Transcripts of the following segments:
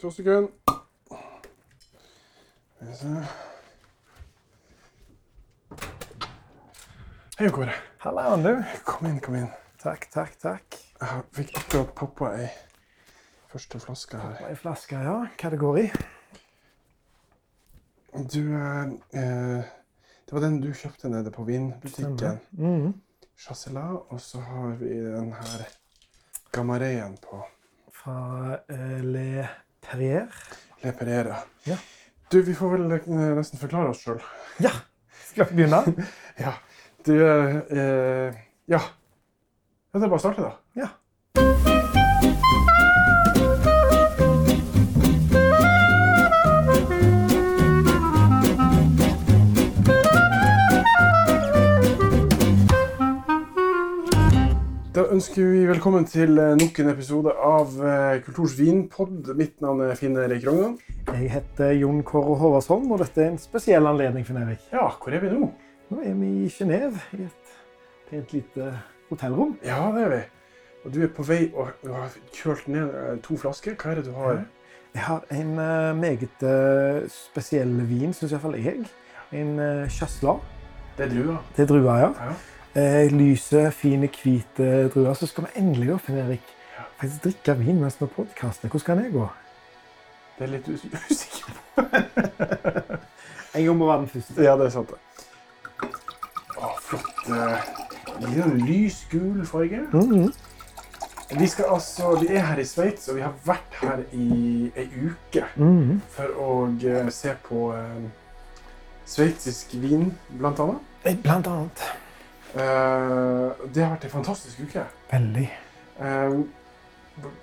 To sekunder. Hei, Kåre. Hallauen, du. Kom inn, kom inn. Takk, takk, takk. Jeg fikk akkurat poppa ei første flaske her. Ei flaske, ja. Hva det går i? Du, eh, eh, det var den du kjøpte nede på vinbutikken. Mm. Chasselas, og så har vi den her Gamareien på Fra eh, Le Perrier. Le Perrier, Ja. Du, vi får vel eh, nesten forklare oss sjøl. Ja! Skal vi begynne? Ja. Du eh, Ja. Ja, Det er bare å starte, da. Da ønsker vi velkommen til eh, nok en episode av eh, Kulturs vinpod. Mitt navn er Finn Erik Rognan. Jeg heter Jon Kåre Håvardsholm, og dette er en spesiell anledning for Erik. Ja, hvor er vi nå? Nå er vi i Genéve, i et pent lite hotellrom. Ja, det er vi. Og du er på vei og du har kjølt ned eh, to flasker. Hva er det du har? Jeg har en meget spesiell vin, syns iallfall jeg. En Chasselas. Det er druer. Det er druer, ja. Ja. Eh, lyse, fine, hvite druer. Så skal vi endelig da, Finn Erik, faktisk drikke vin mens vi podkaster. Hvordan kan det gå? Det er litt us usikker på. En gang må være den første. Ja, det er sant. det. Å, flott. eh, Litt sånn lys gul farge. Mhm. Vi, skal altså, vi er her i Sveits, og vi har vært her i ei uke Mhm. for å eh, se på eh, sveitsisk vin, blant annet. Eh, Blant annet. Eh, det har vært en fantastisk uke. Veldig. Uh,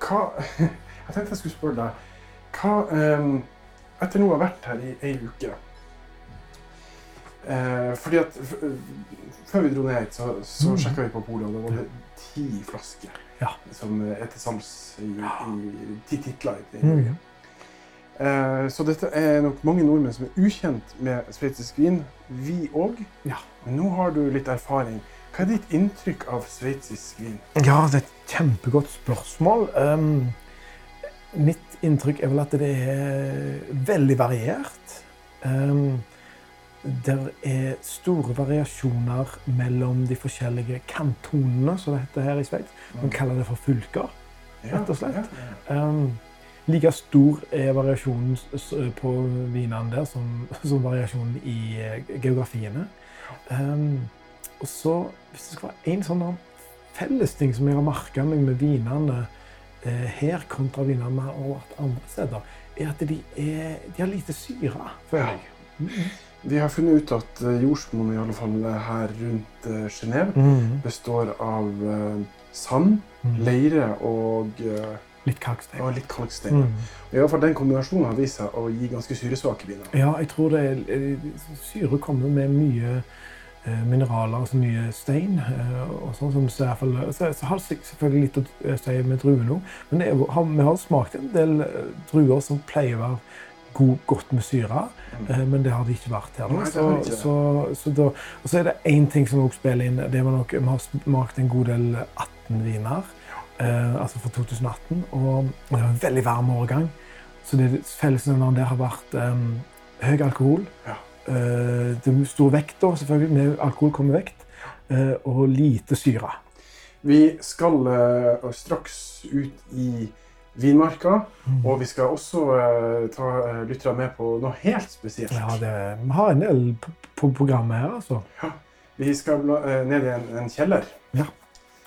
hva Jeg tenkte jeg skulle spørre deg hva, um, Etter nå å ha vært her i ei uke eh, Fordi at Før vi dro ned hit, så, så Mm. sjekka vi på polet, og da var det ti flasker Ja. som er til sams i, i ti titler. i- Mhm. Eh, så dette er nok mange nordmenn som er ukjent med sveitsisk vin. Vi òg. Ja. Men nå har du litt erfaring. Hva er ditt inntrykk av sveitsisk vin? Ja, det er et kjempegodt spørsmål. Um, mitt inntrykk er vel at det er veldig variert. Um, det er store variasjoner mellom de forskjellige kantonene, som det heter her i Sveits. Man kaller det for fylker. Rett og slett. Um, like stor er variasjonen s- s- på vinene der som, som variasjonen i eh, geografiene. Um, og så, hvis det skal være en sånn fellesting som jeg har merka meg med vinene eh, her kontra vinene og har vært andre steder, er at de, er, de har lite syre, føler jeg. Vi har funnet ut at eh, jordsmonnet i alle fall her rundt eh, Genève Mm. består av eh, sand, Mm. leire og, eh, Litt kalkstein. og litt kalkstein. Mm. I hvert fall Den kombinasjonen har vist seg å gi ganske syresvake viner. Ja, jeg tror det er eh, Syre kommer med mye eh, mineraler, altså mye stein. eh, og sånn som så, i fall, så, så har det selvfølgelig litt å si med druene òg. Men det er, har, vi har smakt en del druer som pleier å være god, godt med syre, mm. men det har det ikke vært her. Nei, Så, så, så da, og så er det én ting som også spiller inn. det var nok, Vi har smakt en god del 18-viner, eh, altså fra 2018. Og det var en veldig varm årgang. Så det fellesnevneren der har vært eh, høy alkohol. Ja. Eh, det er stor vekt, da, selvfølgelig. Med alkohol kommer vekt. eh, og lite syre. Vi skal eh, straks ut i vinmarka, og vi skal også eh, ta uh, lyttere med på noe helt spesielt. Ja, det, vi har en del på, programmet her, altså. Vi skal eh, ned i en, en kjeller,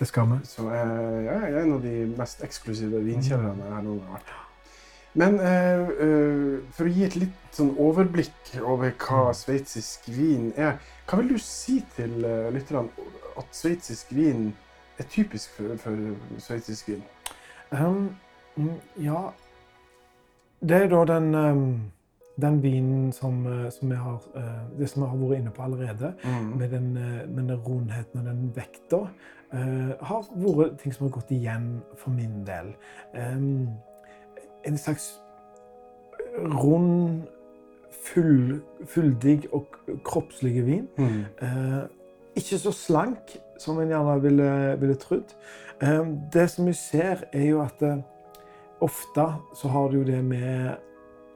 Det skal vi. som er, ja, er en av de mest eksklusive vinkjellerne jeg noen har vært. Men eh, eh, for å gi et litt sånn overblikk over hva sveitsisk vin er, hva vil du si til uh, lytterne at sveitsisk vin er typisk for, for sveitsisk vin? Um, mm, ja Det er da den, um, den vinen som, eh, som jeg har eh, Det som jeg har vært inne på allerede. Med den, eh, med den rundheten og den vekta. Eh, har vært ting som har gått igjen for min del. Um, en slags rund, full, fyldig og kroppslig vin. Mm. Uh, ikke så slank som en gjerne ville, ville trodd. Um, det som vi ser, er jo at uh, ofte så har du jo det med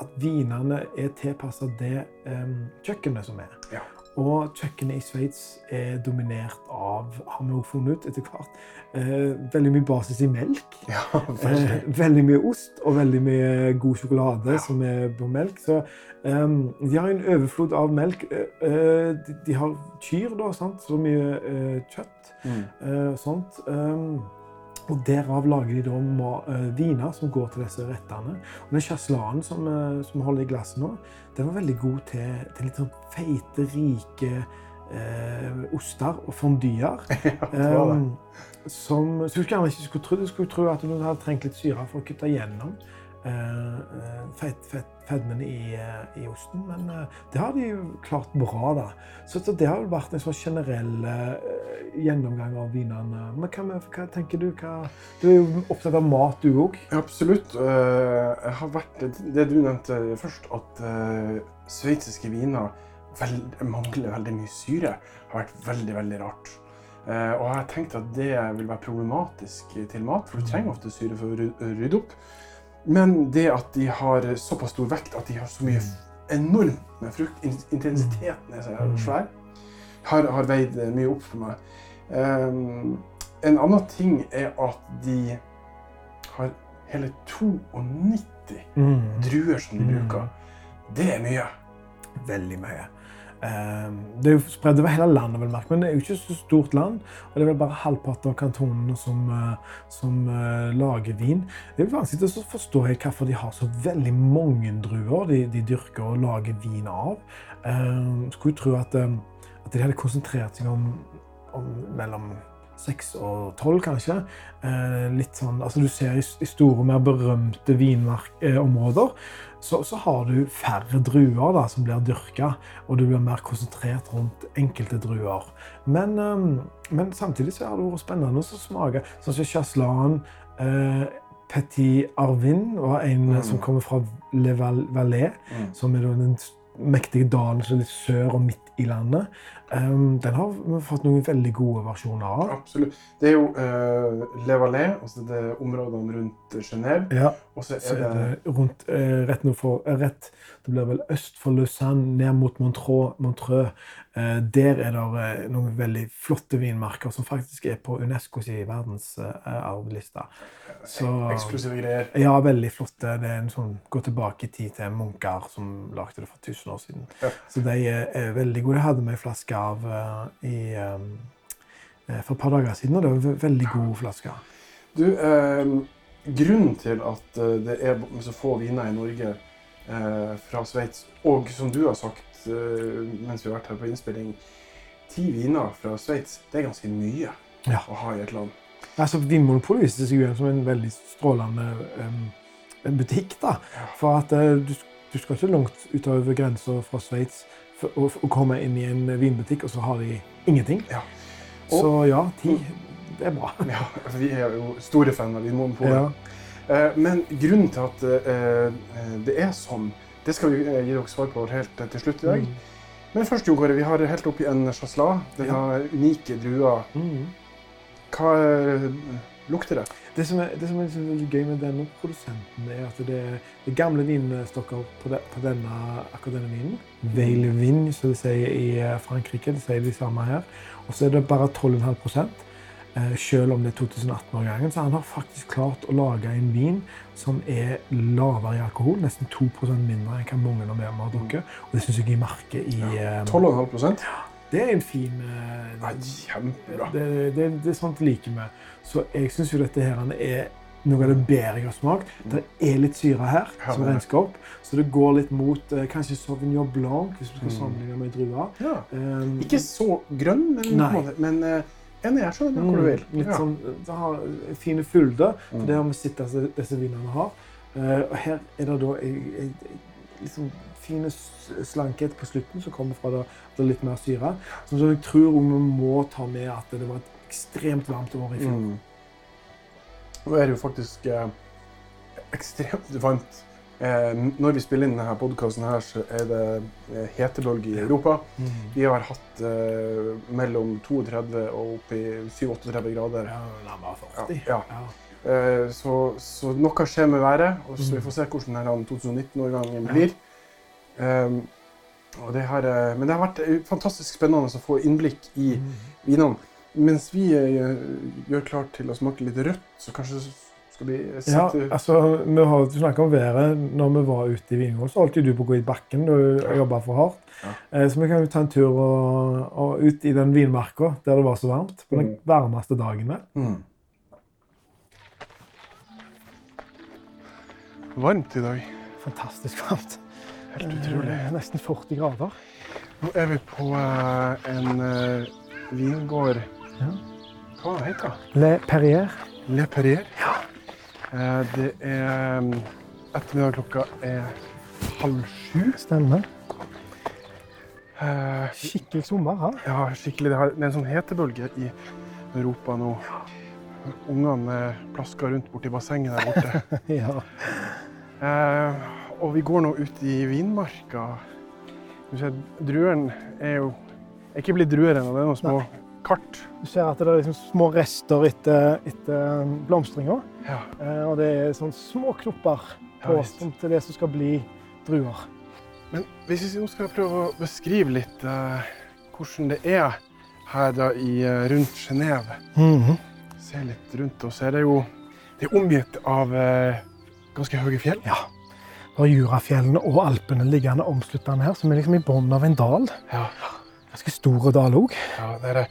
at vinene er tilpassa det um, kjøkkenet som er. Ja. Og kjøkkenet i Sveits er dominert av, har vi jo funnet ut etter hvert, eh, veldig mye basis i melk. Ja, Eh, veldig. veldig mye ost og veldig mye god sjokolade Ja. som er på melk. Så ehm, de har en overflod av melk. Eh, de, har kyr, da, sant? så mye eh, kjøtt. Mm. eh, sånt. Ehm, og derav lager de da eh, viner som går til disse rettene. Og den sjaslanen som, eh, som holder i glasset nå, den var veldig god til, til litt sånn feite, rike eh, oster og fondyer. Ja, det var det. Um, som, så du skulle ikke skulle tro, du skulle tro at du hadde trengt litt syre for å kutte gjennom eh, eh, fett, fett, fedmen i, eh, i osten, men eh, det har de klart bra. da. Så, så det har vel vært en sånn generell uh, gjennomgang av vinene. Men hva, hva tenker du? Hva, du er jo opptatt av mat, du òg. Absolutt. Jeg har vært, det du nevnte først, at uh, sveitsiske viner vel, mangler veldig mye syre, har vært veldig, veldig rart. Uh, og jeg har tenkt at det vil være problematisk til mat, for du trenger ofte syre for å rydde opp. Men det at de har såpass stor vekt, at de har så mye enormt med frukt, intensiteten er så Mm. svær, har, har veid eh, mye opp for meg. Um, en annen ting er at de har hele 92 druer som de Mm. bruker. Det er mye. Veldig mye. Ehm, Det er jo spredt over hele landet, vel men det er jo ikke så stort land. Og det er vel bare halvparten av kantonene som, eh, som uh, lager vin. Det er vanskelig å forstå hvorfor de har så veldig mange druer de, de dyrker og lager vin av. Uh, skulle jo tro at, uh, at de hadde konsentrert seg om, om mellom seks og tolv, kanskje. Eh, litt sånn, altså Du ser i, store, mer berømte vinmarkområder så, så har du færre druer da, som blir dyrka, og du blir mer konsentrert rundt enkelte druer. Men, um, men samtidig så har det vært spennende å smake. Sånn som Chaslan, eh, Petit Arvin var en Mm. som kommer fra Le Valais, Mm. som er den mektige dalen som er litt sør og midt i landet. Um, den har vi fått noen veldig gode versjoner av. Absolutt. Det er jo uh, Le Valais, altså det er områdene rundt Genéve. Ja, Og så så er er det det rundt, uh, rett nord for, uh, rett, det blir vel øst for Lausanne, ned mot Montreux. Montreux. Uh, der er det noen veldig flotte vinmarker som faktisk er på Unescos verdensarvliste. Så- eksklusive greier. Ja, veldig flotte. Det er en sånn, Gå tilbake i tid til munker som lagde det for 1000 år siden. Så de er, er veldig gode. Jeg hadde med en flaske av eh, i, eh, for et par dager siden, og det var en veldig god flaske. Du, eh, grunnen til at eh, det er så få viner i Norge eh, fra Sveits, og som du har sagt eh, mens vi har vært her på innspilling, ti viner fra Sveits, det er ganske mye Ja. å ha i et land. Altså, Vinmonopolet viste seg jo som en veldig strålende um, butikk. da. For at uh, du, du skal ikke langt utover grensa fra Sveits og, komme inn i en vinbutikk, og så har de ingenting. Ja. Så ja, ti. Det er bra. Ja, altså, vi er jo store fan av Vinmonopolet. Ja. Eh, men grunnen til at eh, eh, det er sånn, det skal vi gi dere svar på helt til slutt i dag. Mm. Men først, Jo Kåre, vi har helt oppi en chasselas. Denne unike drua. Mm. Hva lukter det? Det som, er, det som er liksom gøy med denne produsenten, er at det er, gamle vinstokker på, de, på denne, akkurat denne vinen. Veil Vin, som de sier i eh, Frankrike. Det sier de samme her. Og så er det bare 12,5 eh, selv om det er 2018-årgangen. Så han har faktisk klart å lage en vin som er lavere i alkohol. Nesten 2% mindre enn hva mange av vi har drukket. Og det syns jeg jeg merker i ja. 12,5 Det er en fin ja, Kjempebra. det, det, det er sånt liker vi. Så jeg syns jo dette her er noe av det bedre jeg har smakt. Det er litt syre her, som er rensker opp. Så det går litt mot eh, kanskje Sauvignon Blanc, hvis du skal Mm. sammenligne med druer. Ja. Um, Ikke så grønn, men, Nei. en måte- men eh, jeg skjønner mm, hvor du vil. Litt Ja. sånn, det har fine fylder. Mm. Det har vi sett disse, disse vinene har. Uh, og her er det da jeg, jeg, jeg, liksom fine slankhet på slutten som kommer fra det, det litt mer syre. Så jeg tror vi må ta med at det var et ekstremt varmt år i fjor. Mm. Nå er det jo faktisk eh, ekstremt varmt Eh, når vi spiller inn denne podkasten, så er det eh, hetebølge i Europa. Mm. Vi har hatt eh, mellom 32 og opp i 37-38 grader. Ja, nærmere 40. Ja. Ja. Eh, så, så noe skjer med været, og så Mm. vi får se hvordan denne 2019-årgangen blir. Og det har, eh, men det har vært eh, fantastisk spennende å få innblikk i Mm. vinene. Mens vi eh, gjør klart til å smake litt rødt, så kanskje skal vi Ja, altså, vi har snakka om været. Når vi var ute i vingården, så holdt du på å gå i bakken. Du Ja. jobba for hardt. Ja. Så vi kan jo ta en tur og, og ut i den vinmarka der det var så varmt. På den Mm. varmeste dagen. mm. Varmt i dag. Fantastisk varmt. Helt utrolig. Eh, Nesten 40 grader. Nå er vi på eh, en eh, vingård Ja. Hva heter det? Le Perrier. Le Perrier. Eh, det er um, Ettermiddag klokka er halv sju. Stemmer. Eh, Skikkelig sommer her. ja, skikkelig. Det, er en sånn hetebølge i Europa nå. Ungene plasker rundt borti bassenget der borte. ja. Og vi går nå ut i vinmarka. Du ser, drueren er jo er ikke blitt druer ennå, det er noen små kart. Du ser at det er liksom små rester etter, etter blomstringa. Ja, Eh, og det er sånn små knopper på, ja, som til det som skal bli druer. Men hvis vi nå skal prøve å beskrive litt eh, hvordan det er her da i, eh, rundt Genéve. Se litt rundt oss. Er det jo det er omgitt av eh, ganske høye fjell. Ja. Da er Jurafjellene og Alpene liggende omsluttende her, som er liksom i bunnen av en dal. Ja, Ganske stor dal òg. ja det er det.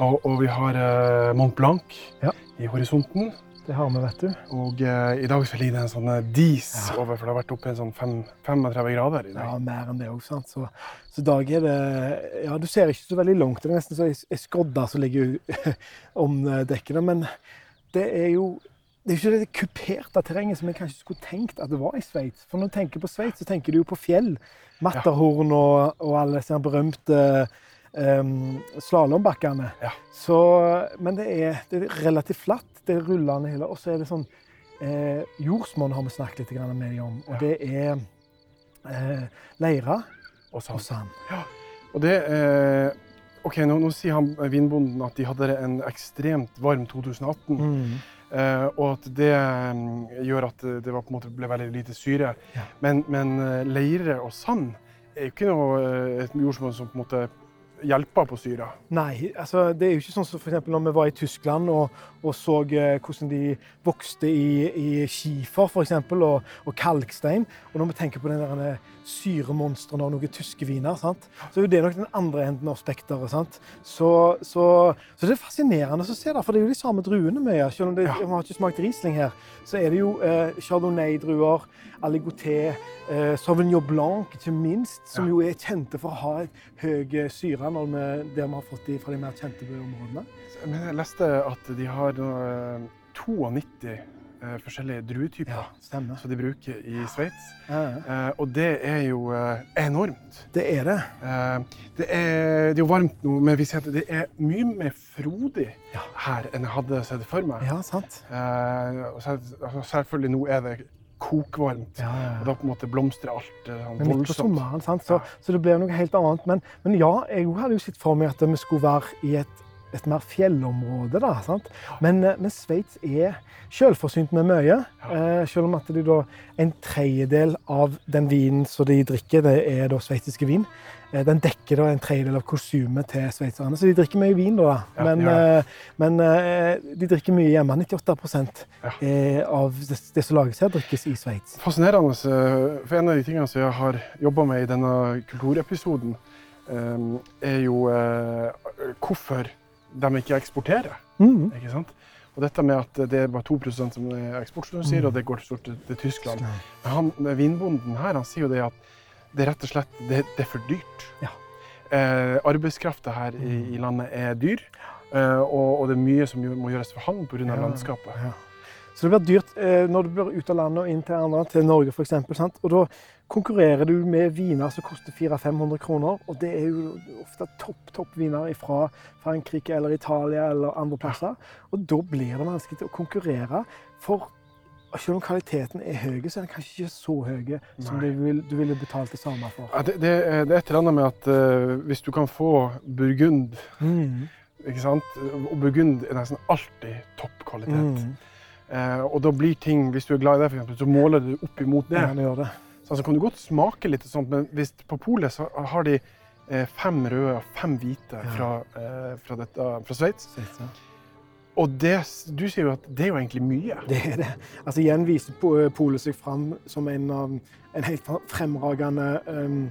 Og, og vi har uh, Mont Blanc Ja. i horisonten. Det har vi, vet du. Og eh, i dag så ligger det en sånn eh, dis Ja. over, for det har vært oppe i sånn 5, 35 grader i dag. Ja, mer enn det òg, sant. Så, så i dag er det Ja, du ser ikke så veldig langt. Det er nesten så ei skodde som ligger om eh, dekkene. Men det er jo det er jo ikke det kuperte terrenget som jeg kanskje skulle tenkt at det var i Sveits. For når du tenker på Sveits, så tenker du jo på fjell. Matterhorn og, og alle disse berømte um, slalåmbakkene. Ja. Men det er, det er relativt flatt. Det er rullende hele. Og så er det sånn eh, Jordsmonn har vi snakket litt med dem om. Og det er eh, leire Og og sand. sand. Og det eh, OK, nå, nå sier han vinbonden at de hadde en ekstremt varm 2018. Mm. Eh, og at det mm, gjør at det var, måte, ble veldig lite syre. Ja. Men, men eh, leire og sand er jo ikke noe eh, et jordsmonn som på en måte hjelper på syra. Nei, altså det er jo ikke sånn som f.eks. når vi var i Tyskland og, og så eh, hvordan de vokste i, i skifer f.eks. og, og kalkstein. Og når vi tenker på den der syremonstrene av noen tyske viner, sant? så er nok den andre enden av spekteret. sant? Så, så, så det er fascinerende å se det, for det er jo de samme druene vi gjør. Selv om det, Ja. vi har ikke smakt Riesling her, så er det jo eh, Chardonnay-druer, Aligoté, eh, Sauvignon Blanc ikke minst, som Ja. jo er kjente for å ha et høy syre når vi, der vi har fått de fra de mer kjente områdene. Men jeg leste at de har eh, 92 eh, forskjellige druetyper stemmer. som de bruker i Sveits. Ja, ja. uh, og det er jo uh, enormt. Det er det. Det, er, det er varmt nå, men vi ser at det er mye mer frodig Ja. her enn jeg hadde sett for meg. Ja, sant. Så, altså, selvfølgelig nå er det kokvarmt. Ja, ja, Og da på en måte blomstrer alt sånn Men midt på voldsomt. sommeren, sant? Så, Ja. så det blir noe helt annet. Men, men ja, jeg hadde jo sett for meg at vi skulle være i et, et mer fjellområde. da, sant? Men, eh, men Sveits er selvforsynt med mye. Eh, selv om at de da, en tredjedel av den vinen som de drikker, det er da sveitsiske vin. Eh, den dekker da en tredjedel av konsumet til sveitserne. Så de drikker mye vin, da. Ja, Men, ja. eh, men de drikker mye hjemme. 98 Ja. eh, av det, det som lages her, drikkes i Sveits. Fascinerende. For en av de tingene som jeg har jobba med i denne kulturepisoden, er jo hvorfor de ikke eksporterer. Mm. ikke sant? Og dette med at det er bare 2 som er eksport, som du sier, Mm. og det går stort til, til Tyskland. Men han, vinbonden her han sier jo det at det er rett og slett det, det er for dyrt. Ja. Eh, Arbeidskrafta her i, i landet er dyr, eh, og, og det er mye som må gjøres for han pga. Ja. landskapet. Ja. Så det blir dyrt eh, når du blir ut av landet og inn til andre, til Norge f.eks. Og da konkurrerer du med viner som koster 400-500 kroner. Og det er jo ofte topp topp viner fra Frankrike eller Italia eller andre plasser. Og da blir det vanskelig å konkurrere. For selv om kvaliteten er høy, så er den kanskje ikke så høy som du, vil, du ville betalt det samme for. Ja, det, det, det er et eller annet med at uh, hvis du kan få burgund, Mm. ikke sant? og burgund er nesten alltid topp kvalitet. Mm. Eh, og da blir ting, hvis du er glad i det, for eksempel, så måler du opp imot det. Ja, det gjør det. Så altså, kan du godt smake litt sånt, men hvis på polet så har de eh, fem røde og fem hvite Ja. fra, eh, fra, dette, fra Sveits. Sveits. Og det, du sier jo at det er jo egentlig mye. Det er det. Altså Igjen viser Polet seg fram som en, en helt fremragende um,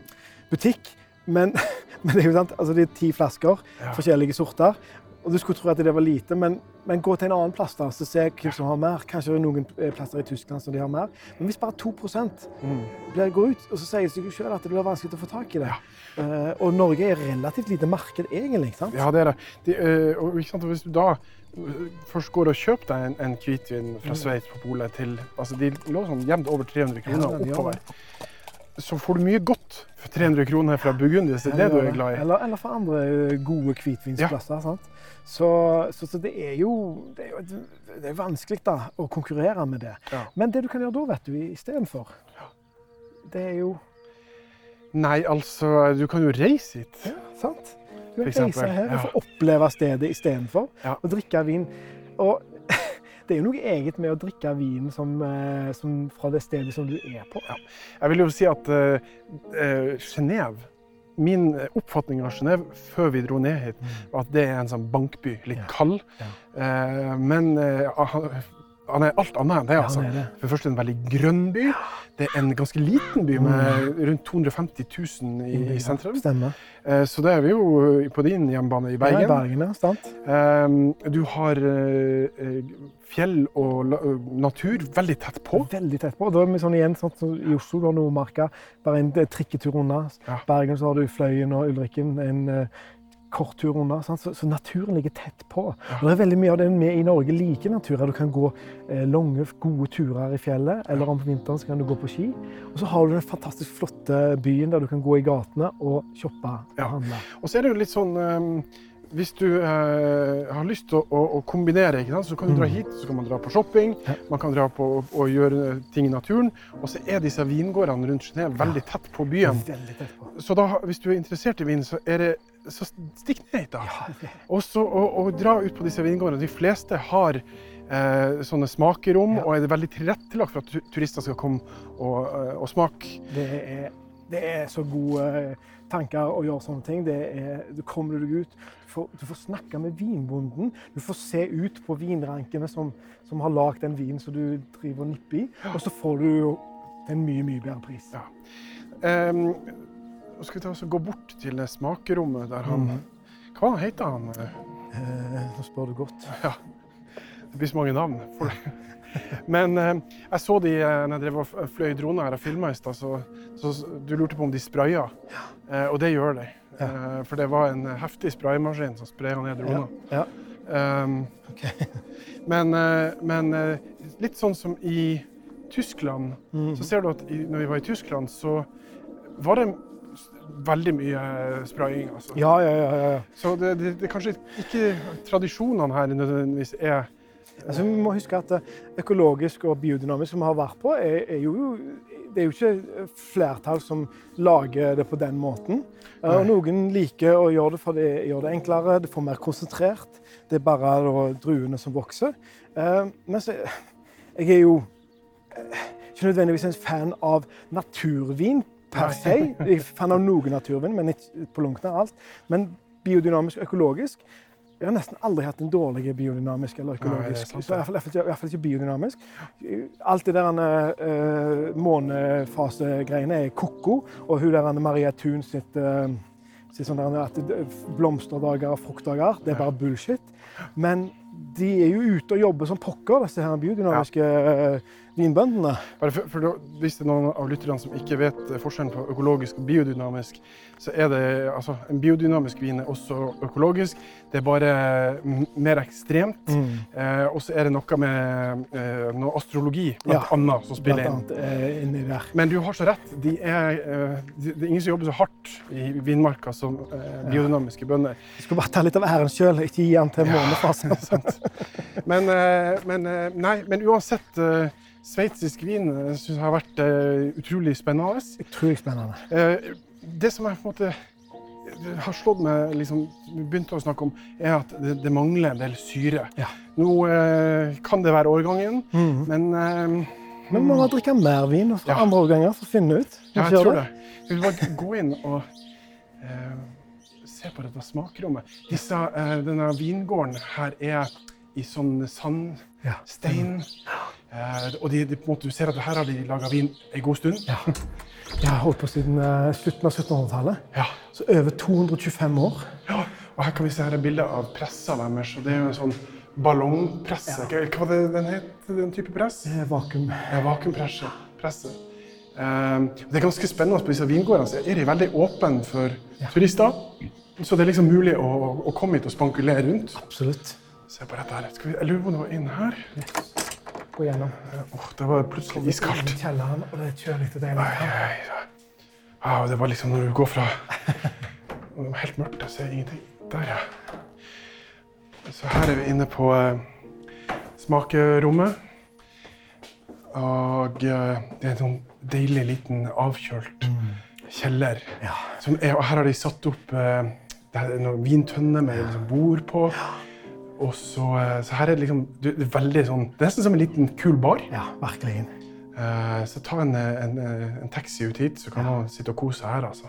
butikk. Men, men det er jo sant, altså det er ti flasker, Ja. forskjellige sorter. Og Du skulle tro at det var lite, men, men gå til en annen plass da, så se hvem som har mer. Kanskje det er noen eh, plasser i Tyskland som de har mer. Men hvis bare 2 Mm. blir, går ut, og så sier det seg selv at det blir vanskelig å få tak i det. Eh, og Norge er relativt lite marked, egentlig. sant? Ja, det er det. De, uh, og, sant? Hvis du da først går og kjøper deg en, en hvitvin fra Mm. Sveits på polet til altså De lå sånn jevnt over 300 kroner Ja, oppover. Så får du mye godt for 300 kroner fra Burgund, hvis det er det du er glad i. Eller, eller for andre eh, gode hvitvinsplasser. sant? Så, så, så det er jo det er, jo det er vanskelig da, å konkurrere med det. Ja. Men det du kan gjøre da, vet du, istedenfor, det er jo Nei, altså, du kan jo reise hit. ja, sant? Du kan reise her ja. og få oppleve stedet istedenfor Ja. og drikke vin. Og det er jo noe eget med å drikke vin som, eh, som fra det stedet som du er på. Jeg vil jo si at uh, Genéve Min oppfatning av Genéve før vi dro ned hit, var at det er en sånn bankby. Litt kald. Ja. Eh, men eh, han, er alt annet enn det. Ja, altså. han er det. For det første en veldig grønn by. Det er en ganske liten by med rundt 250 000 i, i sentrum. Stemmer. Eh, så det er vi jo på din hjemmebane i Ja, i Bergen. Bergen, ja. Sant? Eh, du har eh, eh, fjell og natur veldig tett på. Veldig tett på. Da er vi sånn igjen, sånn som I Oslo du har Nordmarka, bare en trikketur unna. Ja. Bergen så har du Fløyen og Ulrikken, en kort tur unna. Så, så naturen ligger tett på. Og det er veldig mye av det vi i Norge liker natur. Du kan gå eh, lange, gode turer i fjellet, eller om vinteren så kan du gå på ski. Og så har du den fantastisk flotte byen der du kan gå i gatene og shoppe og handle. Og så er det jo litt sånn eh, Hvis du eh, har lyst til å, å, å kombinere, så kan du dra Mm. hit, så kan man dra på shopping, man kan dra på og, og gjøre ting i naturen. Og så er disse vingårdene rundt Genéve veldig tett på byen. Tett på. Så da, hvis du er interessert i vin, så, er det, så stikk ned hit, da. Ja, Og, så, og, dra ut på disse vingårdene. De fleste har eh, sånne smakerom, Ja. og er det veldig tilrettelagt for at turister skal komme og, eh, og smake. Det er, det er så gode tanker å gjøre sånne ting. Det er, du kommer deg ut, du får, du får snakke med vinbonden. Du får se ut på vinrankene som, som har lagd den vinen som du driver og nipper i. Og så får du jo en mye, mye bedre pris. Ja. Um, skal vi ta oss og gå bort til smakerommet der han mm. Hva heter han? Uh, nå spør du godt. Ja, det blir så mange navn. For Men eh, jeg så de eh, når jeg drev og fløy drone her og filma i stad, så, så du lurte på om de spraya. Eh, og det gjør de. Eh, for det var en heftig spraymaskin som spraya ned droner. Ja. Um, okay. men men litt sånn som i Tyskland, Mhm. så ser du at i, når vi var i Tyskland, så var det veldig mye spraying. Altså. Ja, ja, ja. ja, ja. Så det, det, det kanskje ikke tradisjonene her nødvendigvis er Altså, vi må huske at eh, økologisk og biodynamisk som vi har vært på, er, er jo det er jo ikke flertall som lager det på den måten. Eh, Og noen liker å gjøre det for det gjør det enklere, det får mer konsentrert. Det er bare da, druene som vokser. Eh, Men så, jeg er jo eh, ikke nødvendigvis en fan av naturvin per se. Jeg er fan av noe naturvin, men ikke på langt nær alt. Men biodynamisk og økologisk jeg har nesten aldri hatt en dårlig biodynamisk eller Nei, er økologisk. så i hvert fall, fall- ikke biodynamisk. Alt det der uh, månefasegreiene er ko-ko. Og hun der Maria Thun sitt, uh, sitt sånn der, at blomsterdager og fruktdager, det er bare bullshit. Men de er jo ute og jobber som pokker, disse her biodynamiske ja. vinbøndene. Bare for, for Hvis det er noen av lytterne som ikke vet eh, forskjellen på økologisk og biodynamisk, så er det altså En biodynamisk vin er også økologisk. Det er bare mer ekstremt. Eh, og så er det noe med eh, noe astrologi, blant Ja, annet, som spiller inn. annet eh. Men du har så rett. De er, eh, de, det er ingen som jobber så hardt i vinmarka som eh, biodynamiske bønder. Jeg skal bare ta litt av æren sjøl, ikke gi den til månefasen. Sant. Men, eh, men, nei, men uansett sveitsisk vin jeg har vært uh, utrolig spennende. Utrolig spennende. Eh, det som jeg på en måte har slått meg liksom, begynte å snakke om, er at det, det mangler en del syre. Ja. Nå eh, kan det være årgangen, mm. men eh, Men man må drikke mer vin fra Ja. andre årganger for å finne ut. ja, jeg tror det. Jeg vi bare gå inn og eh, se på dette smakrommet? Disse, eh, denne vingården her er i sånn sandstein. Ja. Eh, og de, de, måte, du ser at her har de laga vin en god stund. Ja. Jeg har holdt på siden eh, slutten av 1700-tallet. Ja. Så over 225 år. Ja, og her kan vi se her et bilde av pressa deres. og Det er jo en sånn ballongpresse. Hva hva var det den het, den type press? Er vakuum. Ja, Vakuumpresse. Presse. Eh, det er ganske spennende på disse vingårdene. Så er de veldig åpne for turister. Så det er liksom mulig å, å komme hit og spankulere rundt. Absolutt. Se på dette her. Skal vi, jeg lurer på om det var inn her. Gå gjennom. Åh, det var plutselig iskaldt. Kjelleren, og det er kjølig og deilig. oi, oi. Ah, det var liksom når du går fra Det var helt mørkt, jeg ser ingenting. Der, ja. Så her er vi inne på eh, smakerommet. Og eh, det er en sånn deilig liten avkjølt kjeller. Ja. Som er, og her har de satt opp eh, det er noen vintønner med liksom bord på. Og så, eh, så her er det liksom det er veldig sånn, Det er nesten som en liten kul bar. ja, virkelig. Uh, Så ta en, en, en taxi ut hit, så kan man sitte og kose her. altså.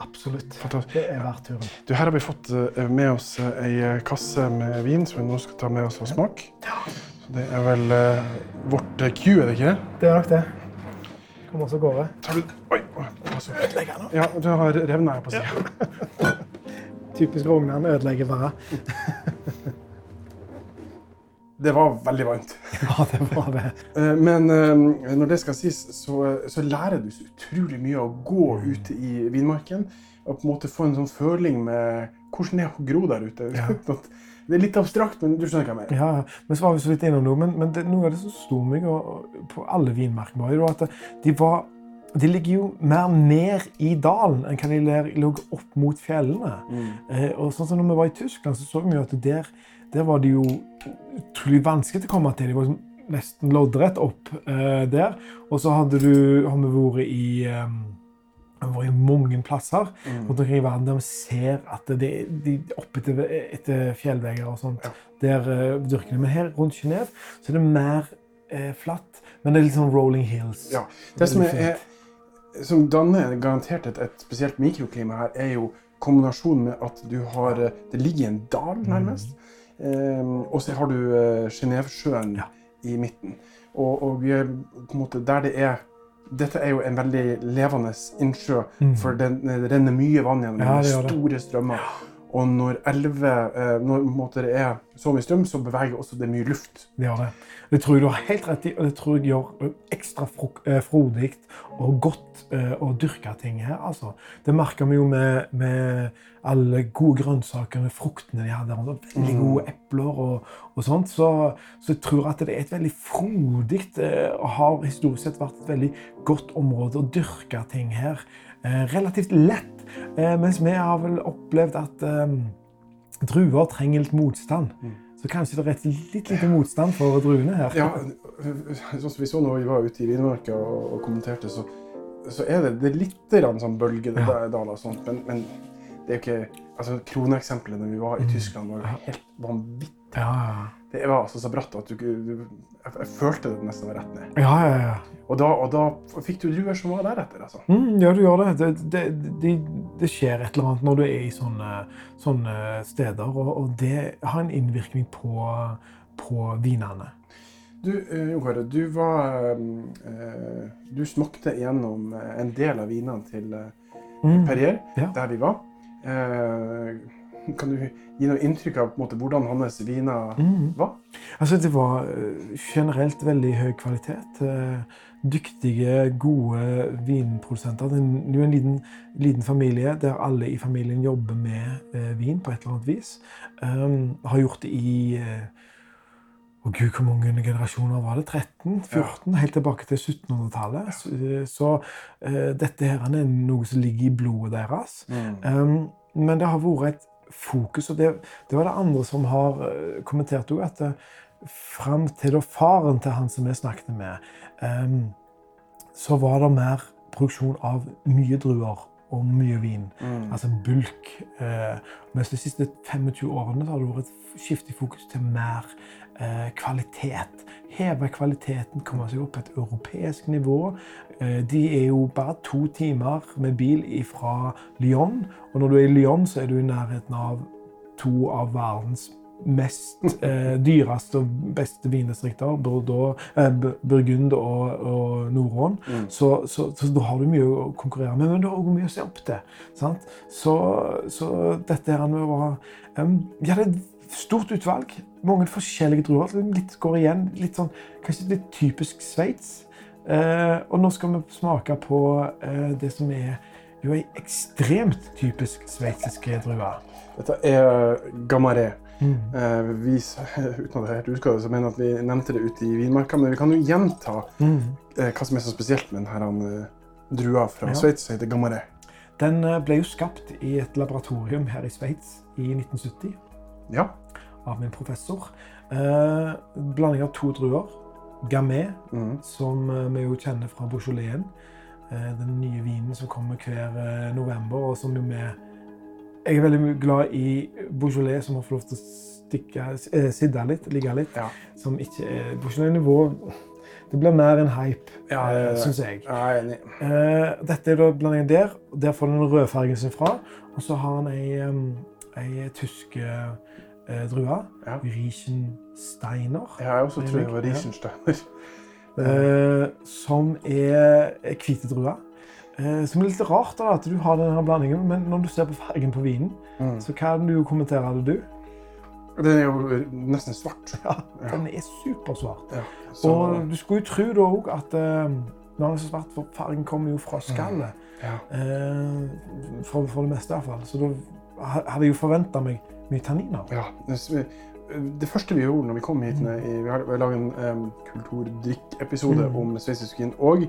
Absolutt. Fantastisk. Det er verdt turen. Du, her har vi fått eh, med oss eh, ei eh, kasse med vin som vi nå skal ta med oss og smake. Så det er vel uh, vårt eh, Q, er det ikke? Det er nok det. Kom oss av gårde. Tar du Oi! oi, pass opp. Ødelegger. Ja, du har revna her på sida. Typisk Rognan ødelegger bare. Det var veldig varmt. Ja, det var det. Eh, Men eh, når det skal sies, så, så lærer du så utrolig mye av å gå ute i vinmarken. Og på en måte få en sånn føling med hvordan det er å gro der ute. Ja. Det er litt abstrakt, men du skjønner hva jeg mener. Ja, men så var vi så vidt innom noe, men, men det, noe av det som sto meg og, og på alle vinmarkene, var jo at de var de ligger jo mer ned i dalen enn hva de lå opp mot fjellene. Eh, og sånn som når vi var i Tyskland, så så vi jo at der, der var det jo utrolig vanskelig å komme til. De var liksom nesten loddrett opp eh, der. Og så hadde du, har vi vært i eh, har vært i mange plasser rundt omkring i verden der vi ser at det, de oppe etter, etter fjellvegger og sånt, Ja. der uh, dyrker de. Men her rundt Genéve så er det mer eh, flatt, men det er litt sånn rolling hills. Ja, Det som, Veldig er, som danner garantert et, et spesielt mikroklima her, er jo kombinasjonen med at du har eh, Det ligger i en dal, nærmest. Um, og så har du uh, Genévesjøen Ja. i midten. Og, og vi er på en måte der det er Dette er jo en veldig levende innsjø, for det, det renner mye vann gjennom Mm. Ja, det store strømmer. Og når elver eh, Når det er så mye strøm, så beveger også det mye luft. Det gjør det. Det tror jeg du har helt rett i, og det tror jeg gjør ekstra eh, frodig og godt eh, å dyrke ting her. Altså. Det merker vi jo med, med alle gode grønnsakene, fruktene de hadde. Veldig Mm. gode epler og, og sånt. Så, så jeg tror at det er et veldig frodig og har historisk sett vært et veldig godt område å dyrke ting her. Relativt lett, mens vi har vel opplevd at eh, druer trenger litt motstand. Så kanskje det er litt, litt lite motstand for druene her. Ja, sånn som vi så når vi var ute i Vinmarka og, kommenterte, så, så er det, det er litt sånn bølgedaler og sånt, men, men det er jo ikke altså Kroneeksempelet når vi var i Tyskland, var jo helt vanvittig. Ja, ja. Det var altså så bratt at du, du jeg, jeg følte det nesten var rett ned. ja, ja, ja. Og da, og da fikk du druer som var deretter, altså. Mm, ja, du gjør det. Det, det, det. det skjer et eller annet når du er i sånne, sånne steder, og, og det har en innvirkning på, på vinene. Du, eh, Jon Kåre, du var eh, Du smakte igjennom eh, en del av vinene til Mm. Perrier, Ja. der vi var. Kan du gi noe inntrykk av måte, hvordan hans viner Mm. var? Altså, det var eh, generelt veldig høy kvalitet. Eh, Dyktige, gode vinprodusenter. Det er jo en liten, liten familie der alle i familien jobber med eh, vin på et eller annet vis. Um, har gjort det i og gud, hvor mange generasjoner var det? 13? 14? Helt tilbake til 1700-tallet. Så, så uh, dette her er noe som ligger i blodet deres. Um, men det har vært et fokus, og det, det var det andre som har eh, kommentert òg, at fram til faren til han som vi snakket med, em, så var det mer produksjon av mye druer og mye vin. Mm. Altså bulk. Eh, mens de siste 25 årene så har det vært et skifte i fokus til mer eh, kvalitet. Heve kvaliteten, komme seg opp på et europeisk nivå. Eh, de er jo bare to timer med bil fra Lyon. Og når du er i Lyon, så er du i nærheten av to av verdens mest eh, dyreste og beste vindistrikter. Bordeaux, eh, Burgund og, og Nord-Rhône. Mm. Så, så, så da har du mye å konkurrere med, men du har også mye å se opp til. Sant? Så, så dette her var um, Vi hadde et stort utvalg. Mange forskjellige druer. Litt går igjen. Litt sånn, kanskje litt typisk Sveits. Eh, og nå skal vi smake på eh, det som er jo ei ekstremt typisk sveitsiske drue. Dette er Gamaré. Mm. Eh, vi, uten at jeg helt husker så mener at vi nevnte det ute i vinmarka, men vi kan jo gjenta Mm. eh, hva som er så spesielt med denne eh, drua fra Ja. Sveits som heter Gamaré. Den eh, ble jo skapt i et laboratorium her i Sveits i 1970 Ja. av min professor. Eh, blanding av to druer. Gamay, Mm. som eh, vi jo kjenner fra Beaujolais. Eh, den nye vinen som kommer hver november, og som jo vi Jeg er veldig glad i Beaujolais, som har fått lov til å stikke, eh, sidde litt, ligge litt. Ja. Som ikke er Beaujolais-nivå Det blir mer en hype, Ja, ja, ja, ja. syns jeg. Jeg er enig. Eh, dette er da blandingen der. Der får den rødfargen sin fra. Og så har han ei, ei tysk eh, drue. Ja. Riechensteiner. Jeg også tror det var Riechensteiner. Eh, som er er hvite druer. Eh, som er litt rart da, at du har denne blandingen, men når du ser på fargen på vinen, Mm. så hva du kommentere det, du? Den er jo nesten svart. Ja, den er supersvart. Ja. Så, Og du skulle jo tro da òg at eh, når den er så svart, for fargen kommer jo fra skallet. ja. Eh, for, for det meste, iallfall. Så da hadde jeg jo forventa meg mye tanniner. Ja, det, første vi gjorde når vi kom hit i, Vi har, laget en um, kulturdrikk-episode Mm. om sveitsisk vin. Og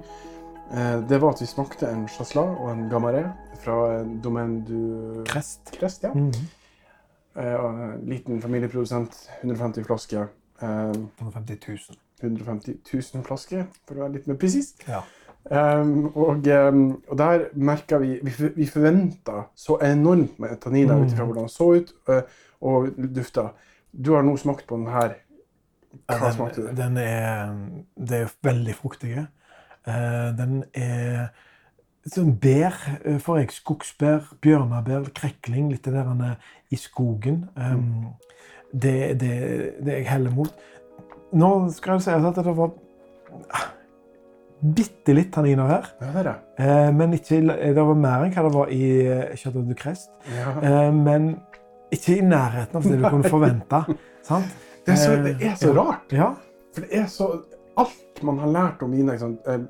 det var at vi smakte en chasselas og en gamaré fra eh, Domaine du Krest. Crest. Ja. Mm. Eh, og en liten familieprodusent. 150 flasker. Eh, 150 000. 150 000 flasker, for å være litt mer presis. Ja. Um, og, um, og der merka vi Vi, for- vi forventa så enormt med tanniner Mm. ut ifra hvordan den så ut uh, og dufta. Du har nå smakt på den her. Hva smakte Den, det? den er, det er veldig fruktige. Eh, den er sånn bær, eh, får jeg. Skogsbær, bjørnebær, krekling. Litt det der er i skogen. Mm. det, det, det jeg heller mot. Nå skal jeg si at det var bitte litt tanniner her. Ja, det er det. Eh, men ikke, det var mer enn hva det var i eh, Chateau du Crest. Ja. Eh, men ikke i nærheten av det du kunne forvente. sant? Det, er så, det er så rart. Ja. For det er så Alt man har lært om mine? Eh,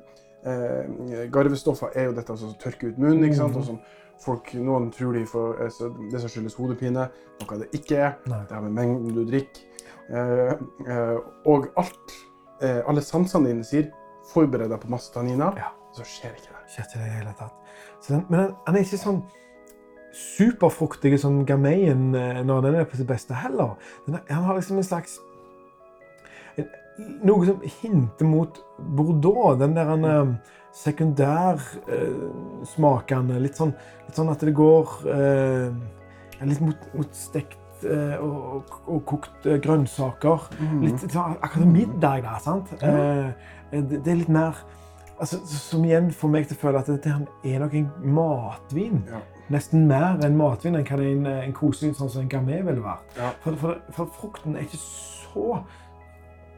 eh, Garvestoffer er jo dette altså, som tørker ut munnen. ikke sant? Mhm. Og som folk, Noen tror de får eh, så det som skyldes hodepine, noe det ikke er. Nei. Det har med mengden du drikker. Eh, eh, og alt, eh, alle sansene dine sier forbered deg på masse tanniner. Ja. Så skjer ikke det. Skjer ikke det i hele tatt. Så den, men den, den, er ikke sånn superfruktig som gameien når den er på sitt beste heller. Den han har liksom en slags Noe som hinter mot Bordeaux. Den der han, eh, sekundærsmakende. litt, sånn, litt sånn at det går eh, litt mot, mot stekt eh, og, og, kokt eh, grønnsaker. Litt sånn, akkurat middag, der, sant? Mm. Eh, det, det er litt mer altså, Som igjen får meg til å føle at dette er nok en matvin. Ja. Nesten mer enn matvin enn hva en, en koselig sånn som en gamé ville vært. Ja. For, for, for frukten er ikke så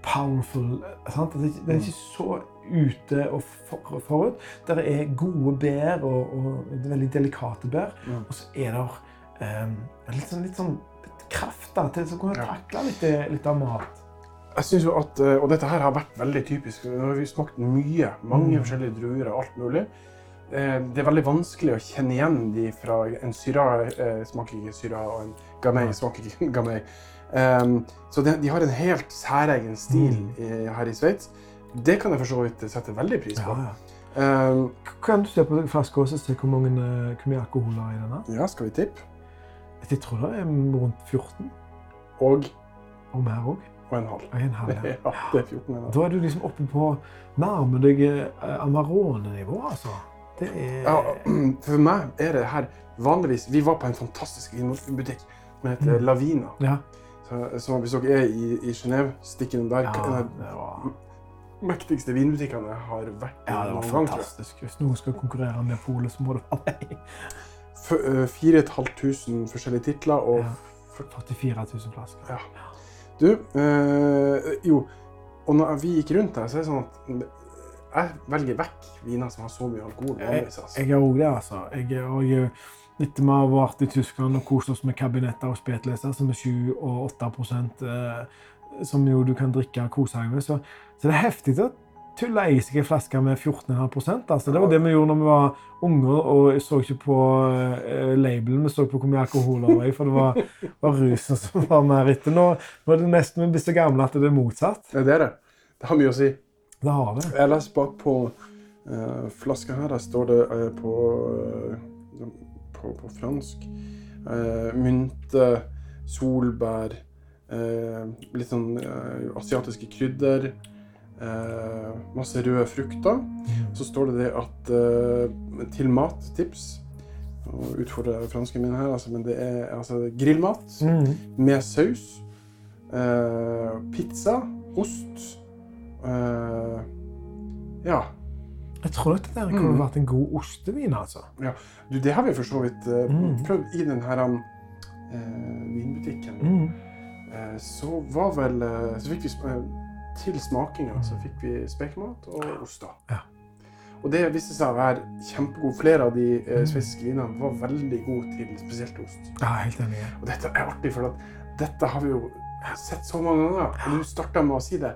powerful. Sant? Den er ikke, så ute og for, forut. Der er gode bær og, og veldig delikate bær. Mm. Og så er det um, litt sånn, litt sånn kraft da, til å kunne takle litt, litt av mat. Jeg synes jo at, eh, Og dette her har vært veldig typisk. Nå har vi smakt mye. Mange Mm. forskjellige druer og alt mulig. Eh, Det er veldig vanskelig å kjenne igjen de fra En syra eh, smaker ikke syra, og en gamei smaker ikke gamay. Um, så de, de har en helt særegen stil Mm. i, her i Sveits. Det kan jeg for så vidt sette veldig pris på. Ja, ja. Um, Kan du se på og se hvor, mange, eh, hvor mye alkohol er i denne? ja, skal vi tippe? Jeg tror det er rundt 14 Og og mer òg. og en halv. Og en halv, ja. Ja, det er 14 en halv. Da er du liksom oppe på nærmer deg eh, Amarone-nivå, altså. Det er Ja, for meg er det her vanligvis Vi var på en fantastisk vinbutikk som heter Mm. Lavina. Ja. Så, hvis dere er i, i Genéve, stikk innom der. Ja, det var, mektigste vinbutikkene jeg har vært i ja, det var noen gang. jeg. fantastisk. Hvis noen skal konkurrere med Polet, så må det være deg. Øh, 4500 forskjellige titler og Ja. f- 44 000 flasker. Ja. Du, øh, jo Og når vi gikk rundt der, så er det sånn at jeg velger vekk viner som har så mye alkohol. altså. Jeg er òg det, altså. Jeg er også, etter vi har vært i Tyskland og kost oss med kabinetter og spetleser som er 7 og 8 eh, som jo du kan drikke og kose deg med, så, så det er heftig å tulle i seg en flaske med 14,5 altså. Det var det vi gjorde når vi var unger og så ikke på eh, labelen, vi så på hvor mye alkohol det var i, for det var, var rusen som var mer etter. Nå, nå er det nesten vi blir så gamle at det er motsatt. Det er det. Det har mye å si. Det har det. Leser bak på uh, flaska her. Der står det eh, på, eh, på, på fransk eh, mynte, solbær, eh, litt sånn eh, asiatiske krydder. eh, masse røde frukter. Så står det det at eh, til mattips og utfordrer fransken min her, altså, men det er altså, grillmat Mm. med saus, eh, pizza, ost eh, Ja. Jeg tror at det der kunne Mm. vært en god ostevin, altså. Du, det har vi for så vidt uh, Mm. prøvd i den her eh, vinbutikken. Mm. Uh, så var vel uh, Så fikk vi til smakinga så fikk vi spekemat og oster. Ja. Og det viste seg å være kjempegod. Flere av de eh, Mm. sveitsiske vinene var veldig gode til spesielt ost. Ja, helt enig. Og dette er artig, for dette har vi jo sett så mange ganger. Og du starta med å si det.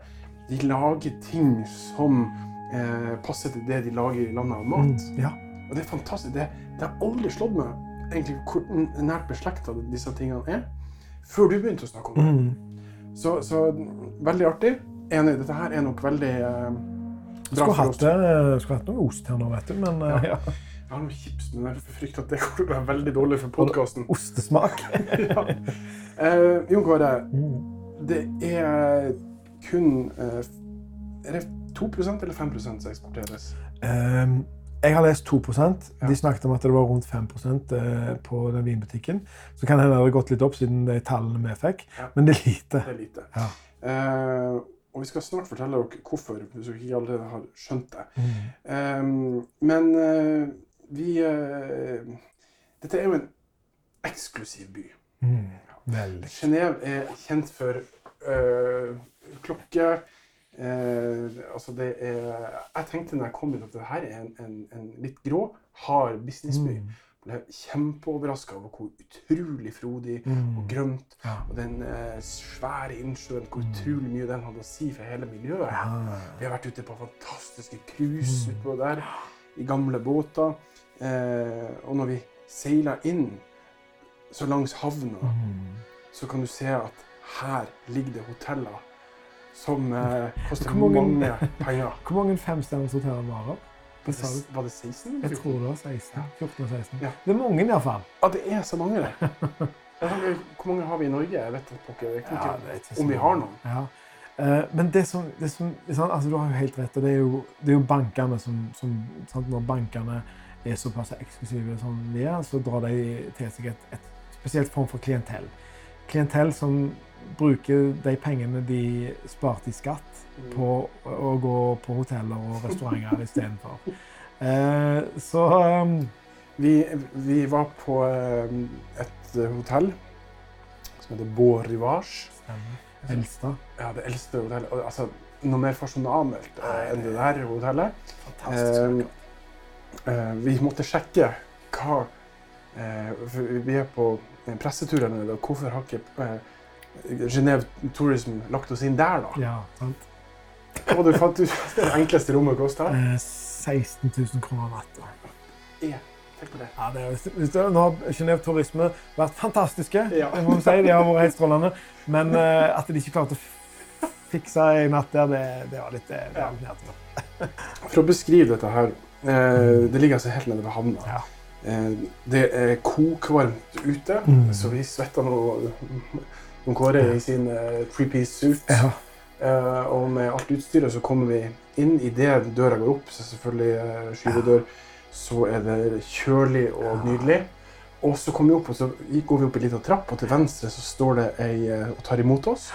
De lager ting som eh, passer til det de lager i landet av mat. Mm. Ja. Og det er fantastisk. Det, det har aldri slått meg egentlig hvor nært beslekta disse tingene er, før du begynte å snakke om det. Mm. Så, så veldig artig. Enig. Dette her er nok veldig eh, bra Skulle for oss. det- skulle hatt noe ost her nå, vet du, men eh, Ja. ja. Jeg har noen chips, men jeg frykter at det kommer være veldig dårlig for podkasten. ostesmak. ja. eh, Jon Kåre, Mm. det er kun eh, 2% eller 5 som eksporteres? Um, jeg har lest 2 Ja. De snakket om at det var rundt 5 eh, på den vinbutikken. Så kan hende det har gått litt opp siden de tallene vi fikk, Ja. men det er lite. Det er lite. Ja. Uh, og vi skal snart fortelle dere hvorfor, hvis dere ikke allerede har skjønt det. Mm. Um, men uh, vi uh, Dette er jo en eksklusiv by. Mm. Veldig. Genéve er kjent for klokke eh, Altså, det er Jeg tenkte når jeg kom hit at det her er en, en, en litt grå, hard businessby. Mm. Ble kjempeoverraska over hvor utrolig frodig Mm. og grønt Ja. og den eh, svære innsjøen, hvor Mm. utrolig mye den hadde å si for hele miljøet. Ja. Vi har vært ute på fantastiske cruise Mm. utpå der, i gamle båter. Eh, og når vi seiler inn så langs havna, Mm. så kan du se at her ligger det hoteller som uh, koster Hvor mange- mange penger. Hvor mange femstjerners hoteller var det? Hva sa? Var det 16? Jeg tror det var 16. 14 og 16. Ja. Det er mange iallfall. Ja, det er så mange, det. Hvor mange har vi i Norge? Jeg vet ikke, jeg ikke Ja, det om vi har noen. Ja. Eh, men det som, det som altså, Du har jo helt rett. og Det er jo, det er jo bankene som, som sant, Når bankene er såpass eksklusive som de er, så drar de til seg et, et spesielt form for klientell. Klientell som bruker de pengene de sparte i skatt, på å gå på hoteller og restauranter istedenfor. Eh, så um, Vi, vi var på eh, et hotell som heter Beau Rivage. Eldste. Ja, det eldste hotellet. Altså, noe mer fasjonabelt eh, enn det der hotellet. Fantastisk. Eh, eh, vi måtte sjekke hva eh, Vi er på en pressetur her nede, og hvorfor har ikke eh, Genève Tourism lagt oss inn der, da? ja, sant. Hva var det fant ut det enkleste rommet kosta? Eh, 16 000 kroner natta. Tenk på det. Ja, det er, nå har Genève Turisme vært fantastiske. Ja. det må vi si. De har vært helt strålende. Men eh, at de ikke klarte å fikse ei natt der, det, det var litt eh, det var litt nedtur. For å beskrive dette her eh, Det ligger altså helt nede ved havna. Ja. Eh, det er kokvarmt ute, Mm. så vi svetter nå Jon Kåre i sin uh, three-piece suit. Ja. Eh, og med alt utstyret så kommer vi inn idet døra går opp, så selvfølgelig skyvedør, så er det kjølig og nydelig. Og så kommer vi opp, og så går vi opp en liten trapp, og til venstre så står det ei eh, og tar imot oss.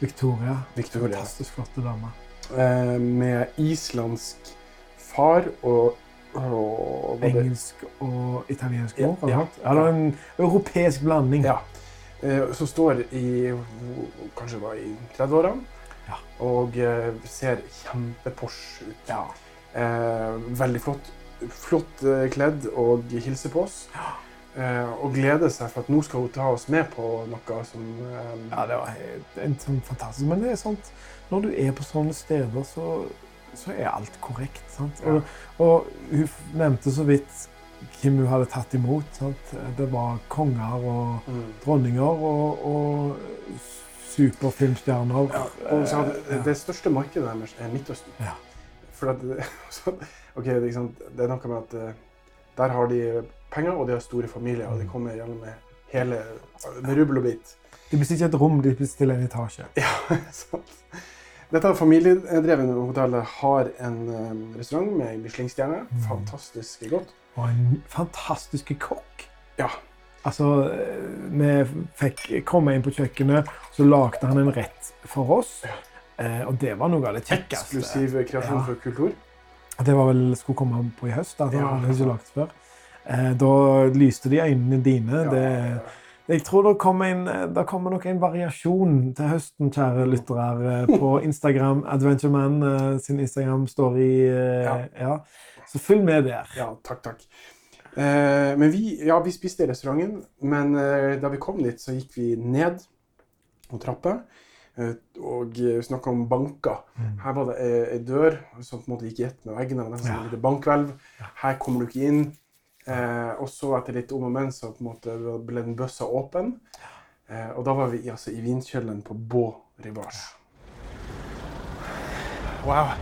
Victoria. Victoria. Fantastisk flotte dame. eh, med islandsk far og, og Engelsk og italiensk Ja, du ja. Ja, var en europeisk blanding. Ja. Eh, som står i kanskje var i 30-årene. Ja. Og eh, ser kjempeporsche ut. Ja. Eh, veldig flott, flott kledd og hilser på oss. Eh, og gleder seg for at nå skal hun ta oss med på noe som Ja, det var helt, en sånn fantastisk. Men det er sant, når du er på sånne steder, så, så er alt korrekt. Sant? Og, og hun nevnte så vidt hvem hun hadde tatt imot. Sant? Det var konger og mm. dronninger og, og superfilmstjerner. ja, og så Eh, Det største markedet deres er Midtøsten. Ja. For at, så, ok, det, er noe med at eh, der har de penger, og de har store familier, og de kommer gjennom med hele med rubbel og bit. De bestiller ikke et rom, de bestiller en etasje. Ja, sant. Dette familiedrevne hotellet har en eh, restaurant med Michelin-stjerne. Mm. Fantastisk godt. Og en fantastisk kokk. Ja. Altså, eh, vi fikk komme inn på kjøkkenet, så lagde han en rett for oss. Eh, og det var noe av det kjekkeste. Eksklusiv kreasjon Ja. for kultur. Det var vel, skulle komme på i høst. Da, Ja. hadde ikke lagt før. Eh, da lyste de øynene dine. Ja. Det, jeg tror det kommer, en, det kommer nok en variasjon til høsten, kjære lyttere, eh, på Instagram. Adventureman eh, sin Instagram-story. eh, Ja. ja. Så følg med der. Ja, takk, takk. Eh, men vi, ja, vi spiste i restauranten, men eh, da vi kom dit, så gikk vi ned på trappa. Eh, og snakka om banker. Mm. Her var det ei dør som på en måte gikk i ett med veggene. Det var Nesten Ja. bankhvelv. Her kommer du ikke inn. Eh, og så etter litt om og men så på en måte ble den bøssa åpen. Eh, og da var vi altså, i vinkjelleren på Beau Rivage. Wow.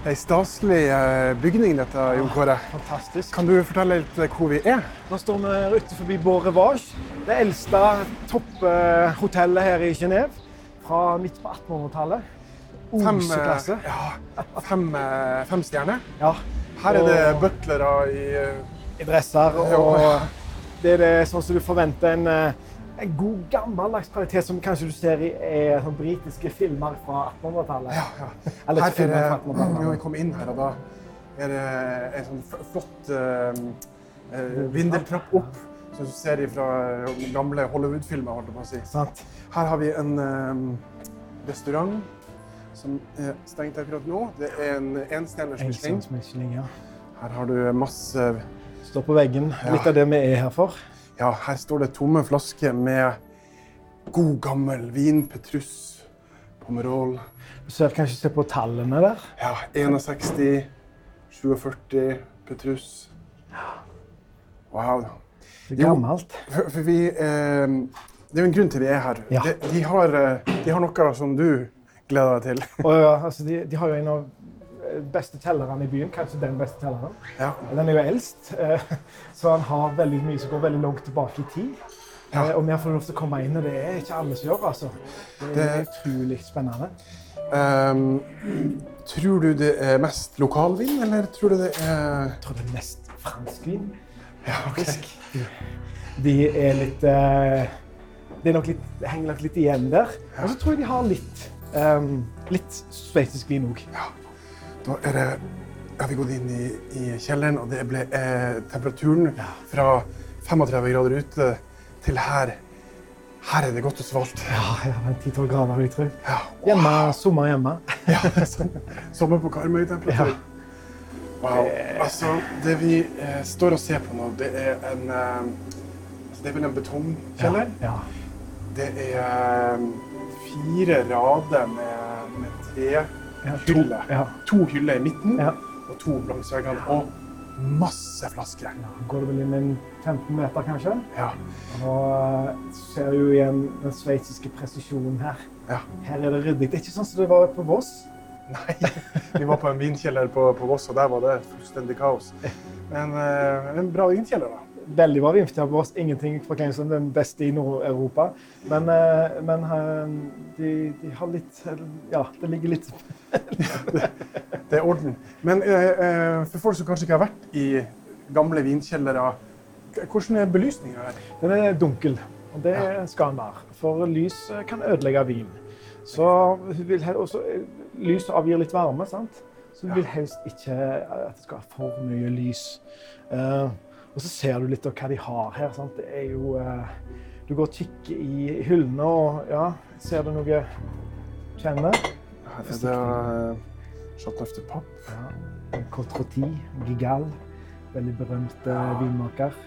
Det er en staselig eh, bygning, dette, Jon Kåre. Fantastisk. Kan du fortelle litt eh, hvor vi er? Nå står vi ute forbi Beau Rivage, det eldste topphotellet her i Genéve. Fra midt på 1800-tallet. Fem, Oseklasse. Fem, ja, fem, eh, fem stjerner. Ja. Her er det butlere i eh, I dresser. Og det er det sånn som du forventer en, eh, en god, gammeldags kvalitet som kanskje du ser i eh, sånn britiske filmer fra 1800-tallet. Ja, ja. Eller Her er filmer fra det, når jeg 1800-tallet. kom inn her, og da er det en sånn flott eh, eh, vindeltrapp opp, som du ser fra gamle Hollywood-filmer, holdt jeg på å si. Sant? Her har vi en eh, restaurant som er stengt akkurat nå. Det er en Enstjerners Michelin, ja. Her har du masse Står på veggen. Ja. Litt av det vi er her for. Ja, her står det tomme flasker med god gammel vin, Petrus, Pomerol. Du ser kanskje se på tallene der. Ja, 61, 47, Petrus. Wow. Det er Jo. gammelt. For, for vi eh, Det er jo en grunn til vi er her. Ja. De, de, har, eh, de har noe som du gleder deg til. Og ja, altså, de, de har jo en av beste telleren i byen, kanskje den beste telleren. Ja. Den er jo eldst, eh, så han har veldig mye som går veldig langt tilbake i tid. Ja. Eh, Og vi har fått lov til å komme inn, og det er ikke alle som gjør altså. Det er Det- utrolig spennende. Um, tror du det er mest lokalvin, eller tror du det er Jeg tror det er mest franskvin. Ja, okay. De er litt uh, Det er nok litt, henger nok litt igjen der. Ja. Og så tror jeg de har litt, um, litt sveitsisk vin òg. Da er det har vi gått inn i, i kjelleren, og det ble eh, temperaturen Ja. fra 35 grader ute til her. Her er det godt og svalt. Ja, ja, 10-12 grader, vil jeg tro. Ja. Hjemme, sommer hjemme. Ja. Sommer på Karmøy-temperatur. Wow. Altså, det vi eh, står og ser på nå, det er en eh, altså, Det er vel en betongkjeller. Ja. Det er eh, fire rader med, med tre Ja, to. To hyller i midten Ja. og to langs veggene. Og masse flasker. Går det vel inn en 15 meter, kanskje? Ja. Og eh, ser jo igjen den sveitsiske presisjonen her. ja. Her er det ryddig. Det er ikke sånn som det var på Voss. Nei, vi var på en vinkjeller på, på Voss, og der var det fullstendig kaos. Men eh, en bra vinkjeller, da. Veldig bra vin. på oss. Ingenting forklaring som den beste i Nord-Europa. Men, eh, men eh, de, de, har litt Ja, det ligger litt det, det, er orden. Men eh, for folk som kanskje ikke har vært i gamle vinkjellere, hvordan er belysninga her? Den er dunkel. Og det skal den være. For lys kan ødelegge vin. Så vil også, lys avgir litt varme, sant? så du vil helst ikke at det skal være for mye lys. Uh, og så ser du litt av hva de har her. Sant? Det er jo eh, Du går og kikker i hyllene, og ja, ser du noe Kjenner? Her er det uh, Chateau de Papp. Ja. Cotroti, Gigal. Veldig berømt uh, vinmaker.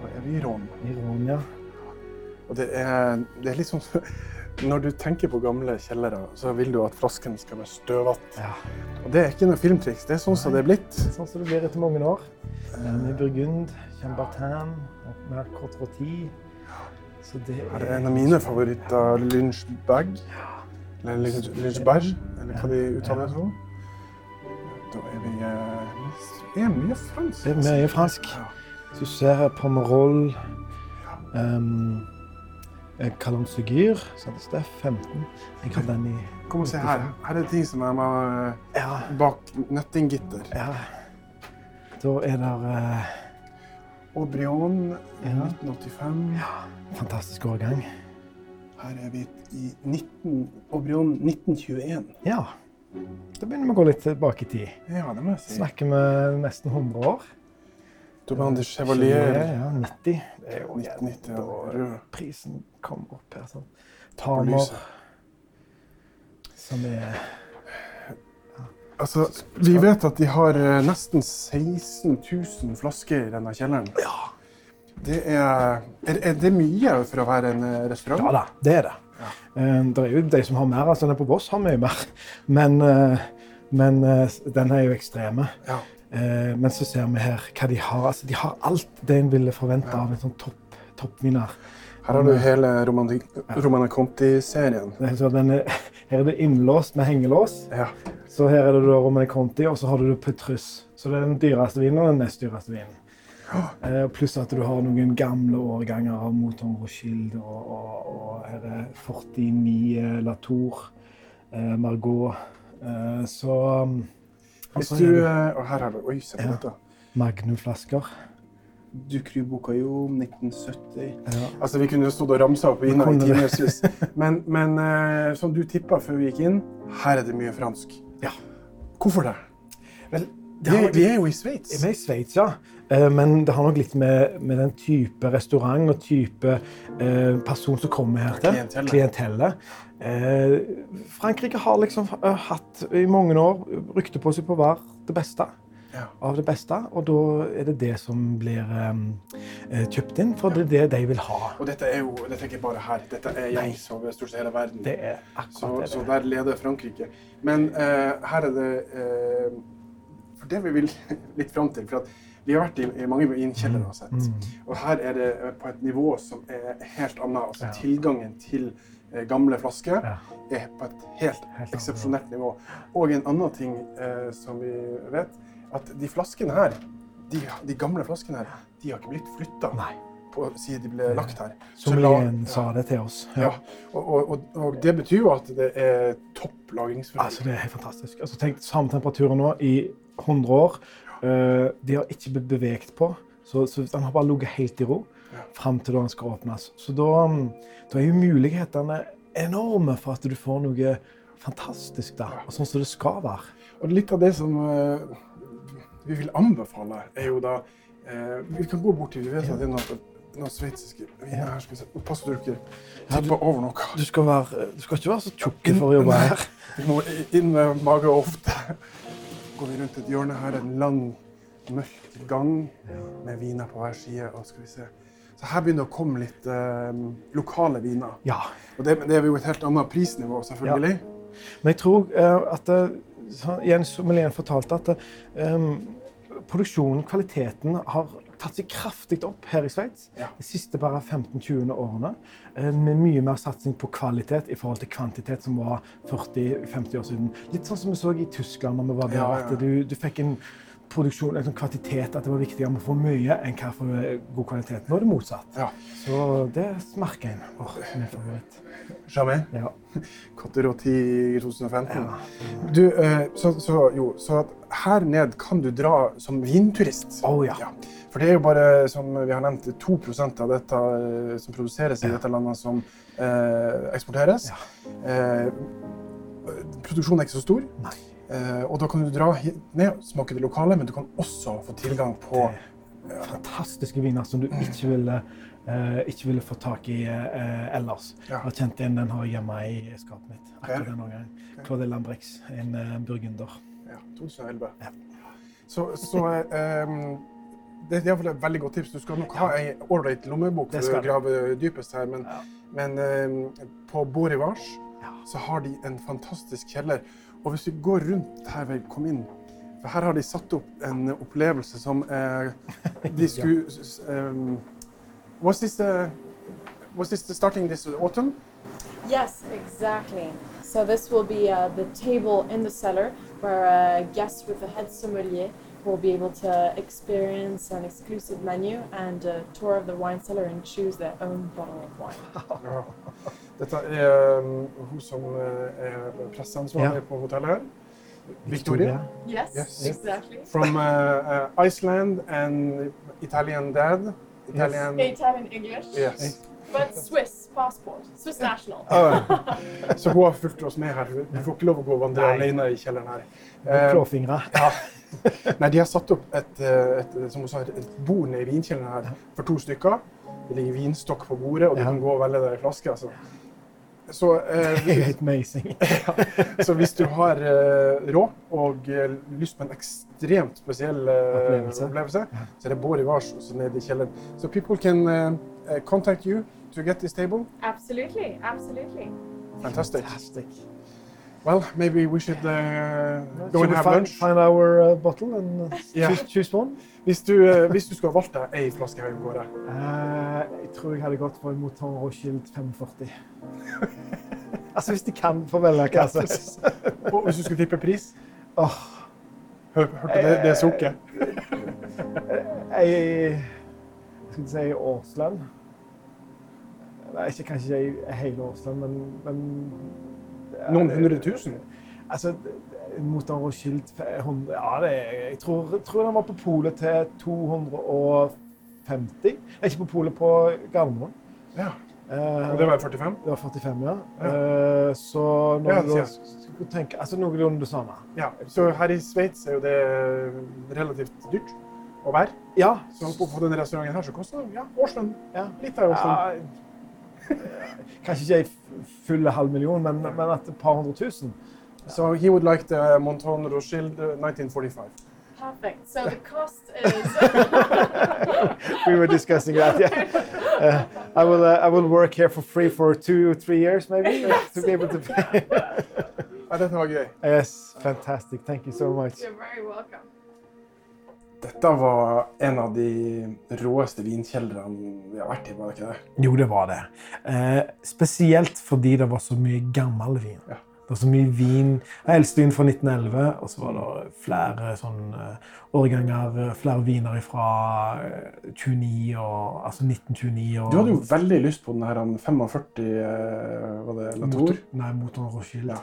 Da er vi i Rån. I Ron, ja. Og det er, det er litt sånn Når du tenker på gamle kjellere, så vil du at flasken skal være støvete. Ja. Og det er ikke noe filmtriks. Det er sånn som det er blitt. Sånn som det blir etter mange år. Med Burgund, Chambertin, mer Cotroti. Så det er... Her er en av mine favoritter, Lynchbag. Eller Lynchberg, eller hva de uttaler det som. Da er vi eh, Det er mye fransk. Det er mye fransk. Hvis du ser Pomerol um, Calonsugyr, det er 15. Jeg har den i Kom og se her. Her er det ting som er ja. bak nøttinggitter. Ja. Da er det uh, Aubrion ja. 1985. Ja. Fantastisk årgang. Her er vi i 19, Aubrion 1921. Ja. Da begynner vi å gå litt tilbake i tid. Ja, det må jeg si. Snakker vi nesten 100 år. Domaine de Chevalier. Ja, 90. Det er jo 1990, og Prisen kom opp her. sånn. Tamer. Som er Altså, vi vet at de har eh, nesten 16 000 flasker i denne kjelleren. Ja. Det er, er, er, det mye for å være en eh, restaurant? Ja da, det er det. Ja. Uh, det er jo de som har mer. altså Den på Voss har mye mer. Men, men den er jo ekstreme. Ja. Men så ser vi her hva de har. Altså, de har alt det en ville forvente ja. av en sånn topp, toppvinner. Her har du hele Romana Conti-serien. Her er det innlåst med hengelås. Ja. Så her er det da Romani Conti, og så har du Petrus. Så det er den dyreste vinen og den nest dyreste vinen. Eh, pluss at du har noen gamle årganger av Moton Rochilde, og, og, og, her er 49 eh, Latour, eh, Margot. Eh, så Hvis du Og her har du Oi, se på dette. Magnumflasker. Ducru Bucayo 1970 ja. Altså, Vi kunne stått og ramsa opp viner i timevis. Men, men uh, som du tippa før vi gikk inn, her er det mye fransk. Ja. Hvorfor det? Vel, det vi, vi, er jo i Sveits. Vi er i Sveits, ja. Uh, men det har nok litt med, med, den type restaurant og type uh, person som kommer her til. Klientellet. Klientellet. Frankrike har liksom hatt i mange år rykte på seg på å være det beste ja. av det beste. Og da er det det som blir um, kjøpt inn, for det er det de vil ha. Og dette er jo dette er ikke bare her, dette er gjengs over stort sett hele verden. Det er akkurat så, det. Så der leder Frankrike. Men her er det For det vi vil litt fram til. for vi har vært i, i mange vinkjellere og sett. Mm. Og her er det på et nivå som er helt annet. Altså ja. tilgangen til gamle flasker ja. er på et helt, helt eksepsjonelt nivå. Og en annen ting eh, som vi vet, at de flaskene her, de, de gamle flaskene her, de har ikke blitt flytta siden de ble lagt her. Som ja. sa det til oss. Ja, ja. Og, og, og, det betyr jo at det er topp lagringsforhold. Altså, det er helt fantastisk. Altså, tenk samme temperatur nå i 100 år. Uh, de har ikke blitt beveget på, så, så den har bare ligget helt i ro fram til da han skal åpnes. Så da, um, da, er jo mulighetene enorme for at du får noe fantastisk der, og sånn som det skal være. Og litt av det som uh, vi vil anbefale, er jo da eh, Vi kan gå bort til Vi vet at det er noen, noen sveitsiske viner her. Skal vi se. Pass på dere tipper over noe. Du skal, være, du skal ikke være så tjukk for å jobbe her. Du må inn med mage og hofte. Går vi rundt et hjørne her, en lang, mørk gang med viner på hver side. og skal vi se. Så her begynner det å komme litt eh, lokale viner. Ja. Og det, det, er jo et helt annet prisnivå, selvfølgelig. Ja. Men jeg tror eh, at uh, Jens Sommelier fortalte at um, produksjonen, kvaliteten, har tatt seg kraftig opp her i Sveits ja. de siste bare 15-20 årene. Eh, med mye mer satsing på kvalitet i forhold til kvantitet, som var 40-50 år siden. Litt sånn som vi så i Tyskland når vi var der. Ja, ja. At du, du, fikk en produksjon, liksom kvantitet, at det var viktigere å få mye enn hva for god kvalitet. Nå er det motsatt. Ja. Så det merker en. Åh, min favoritt. Jamé. Ja. Kotteroti i 2015. Ja. Du, eh, så, så, jo, så her ned kan du dra som vinturist. Å, ja. For det er jo bare, som vi har nevnt, 2% av dette eh, som produseres i Ja. dette landet, som eh, eksporteres. Ja. Eh, produksjonen er ikke så stor. Nei. Eh, og da kan du dra ned og smake det lokale, men du kan også få tilgang på er fantastiske viner som du ikke ville, eh, ikke ville få tak i eh, ellers. Ja. Jeg har kjent en, den har hjemme i skapet mitt. Akkurat denne gangen. Claude Lambrix, en eh, burgunder. ja, 2011. Ja. Så, så eh, det er iallfall et veldig godt tips. Du skal nok ha ei ålreit lommebok for å grave dypest her, men, men eh, på Borivars Ja. så har de en fantastisk kjeller. Og hvis vi går rundt her ved kom inn, for her har de satt opp en opplevelse som eh, de skulle s- um, was, this the, was this the starting this autumn? Yes, exactly. So this will be uh, the table in the cellar where uh, guests with a head sommelier will be able to experience an exclusive menu and a tour of the wine cellar and choose their own bottle of wine. Dette er um, hun som eh, er presseansvarlig Ja. på hotellet her. Victoria. Yes, Yes. exactly. From uh, uh, Iceland and Italian dad. Italian. Italian English, Yes. but Swiss passport, Swiss national. Så hun har fulgt oss med her. Du får ikke lov å gå og vandre alene i kjelleren her. Med Eh, ja. Nei, de har satt opp et, et, et, som sa, et bord nede i vinkjelleren her for to stykker. Det ligger vinstokk på bordet, og du Ja. kan gå og velge deg en flaske. Altså. Så, eh, Helt amazing. så hvis du har eh, råd og eh, lyst på en ekstremt spesiell eh, Opplevelse. opplevelse, så er det Bård Ivars også nede i kjelleren. Så people can eh, contact you to get this table. Absolutely, absolutely. Fantastic. Fantastic. Well, maybe we should uh, go and have find, lunch. find our uh, bottle and uh, Ja. choose, choose one? Hvis du, eh, hvis du skulle valgt deg ei flaske går, Eh, jeg tror jeg hadde gått for en Mouton Rochild 45. altså, hvis de kan få velge hva som helst. og hvis du skulle tippe pris Oh. Hør, Hørte det, det sukket? jeg jeg skulle si årslønn. Nei, ikke, kanskje ikke hele hel årslønn, men, men Noen hundre tusen? Altså, Mouton Rothschild 100, Ja, det, er- jeg tror, tror den var på polet til 250. Nei, ikke på polet, på Gardermoen. Ja. Eh, Og det var 45? Det var 45, ja. Ja. Eh, så når Ja, du da tenke Altså noenlunde det samme. Ja. Så her i Sveits er jo det relativt dyrt å være. Ja. Så på, på denne restauranten her så koster det ja, årslønn. ja. Litt av årslønn. ja. Kanskje ikke ei full halv million, men, men et par hundre tusen. So he would like the Monton Rothschild uh, 1945. Perfect. So the cost is. We were discussing that. Yeah. Uh, I will. Uh, I will work here for free for two, three years, maybe, to be able to pay. Ja, dette var gøy. yes, fantastic. Thank you so much. You're very welcome. Dette var en av de råeste vinkjellerne vi har vært i, var det ikke det? Jo, det var det. Eh, spesielt fordi det var så mye gammel vin. Ja. Det var så mye vin. Eldste vin fra 1911, og så var det flere sånn eh, årganger, eh, flere viner fra eh, 29 og Altså 1929 og Du hadde jo veldig lyst på den her han 45 eh, Var det Latour? Motor, nei, Moton Rothschild. Ja.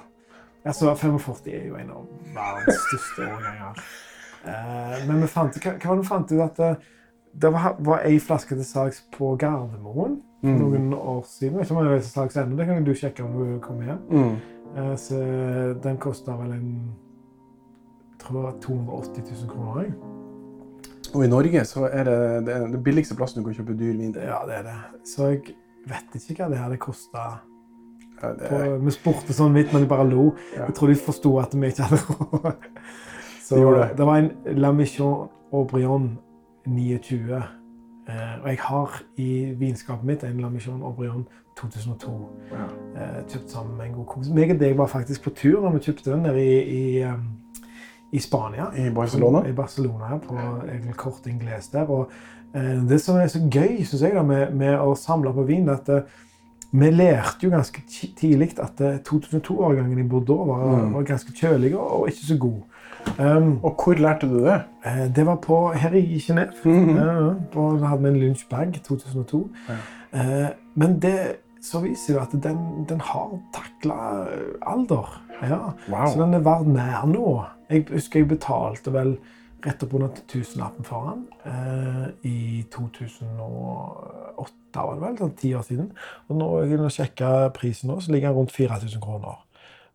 Altså, 45 er jo en av verdens største årganger. Eh, men vi fant, hva, hva vi fant ut? At det, det var, var ei flaske til salgs på Gardermoen for Mm. noen år siden. Jeg vet ikke om den er til salgs ennå. Det kan du sjekke om du kommer hjem. Mm. Eh, så den kosta vel en jeg tror det var 280 000 kroner. jeg. Og i Norge så er det det, er det billigste plassen du kan kjøpe dyr vin. Ja, det er det. Så jeg vet ikke hva det hadde kosta. Ja, det Vi spurte sånn vidt, men de bare lo. Ja. Jeg tror de forsto at vi ikke hadde råd. Så De det. det var en La Mission Aubryon 29. Eh, og jeg har i vinskapet mitt en La Mission Aubryon 2002. Ja. Eh, kjøpt sammen med en god kompis. Meg og deg var faktisk på tur når vi kjøpte den nede i, i, um, i Spania. I Barcelona? I Barcelona, på egentlig kort Ingles der. Og eh, det som er så gøy synes jeg da, med, med å samle på vin, er at eh, vi lærte jo ganske tidlig at eh, 2002-årgangen i Bordeaux var, Mm. var ganske kjølig og ikke så god. Um, Og hvor lærte du det? eh, det var på, her i Genéve. Mm -hmm. uh, da hadde vi en Lynch Bag 2002. Uh, men det så viser det at den, den har takla alder. Ja. Wow. Så den er verdt mer nå. Jeg husker jeg betalte vel rett oppunder tusenlappen for den eh, i 2008, var det vel, sånn ti år siden. Og når jeg sjekka prisen nå, så ligger den rundt 4000 kroner.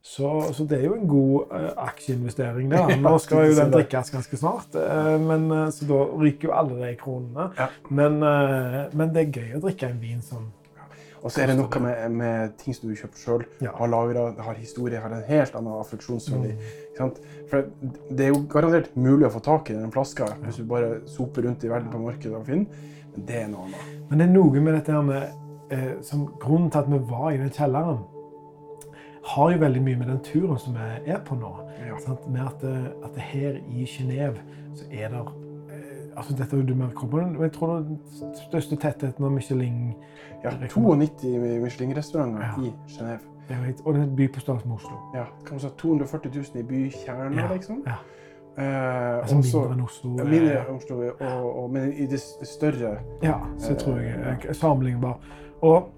Så, så det er jo en god uh, aksjeinvestering. der. Nå skal jo den drikkes ganske snart, uh, men, uh, så da ryker jo alle de kronene. Ja. Men, eh, men det er gøy å drikke en vin som Og så er det noe med, med ting som du kjøper sjøl, Ja. har lagra, har historie, har en helt annen affeksjonsverdi. Mm. For det er jo garantert mulig å få tak i den flaska hvis du bare soper rundt i verden på markedet og finner, men det er noe annet. Men det er noe med dette her med, eh, som grunnen til at vi var i den kjelleren, har jo veldig mye med den turen som vi er på nå. Ja. Sant? Med at, eh, at det her i Genéve så er det eh, altså Dette er jo du merker men jeg tror den største tettheten av Michelin Ja, 92 Michelin-restauranter Ja. i Genéve. Og det er en by på størrelse med Oslo. Ja, kan man si 240 000 i bykjernen, Ja, liksom. ja. Eh, Altså også- mindre enn Oslo. Ja, eh, mindre enn Oslo, og, og, men i det større Ja, så jeg tror jeg er sammenlignbar. Og,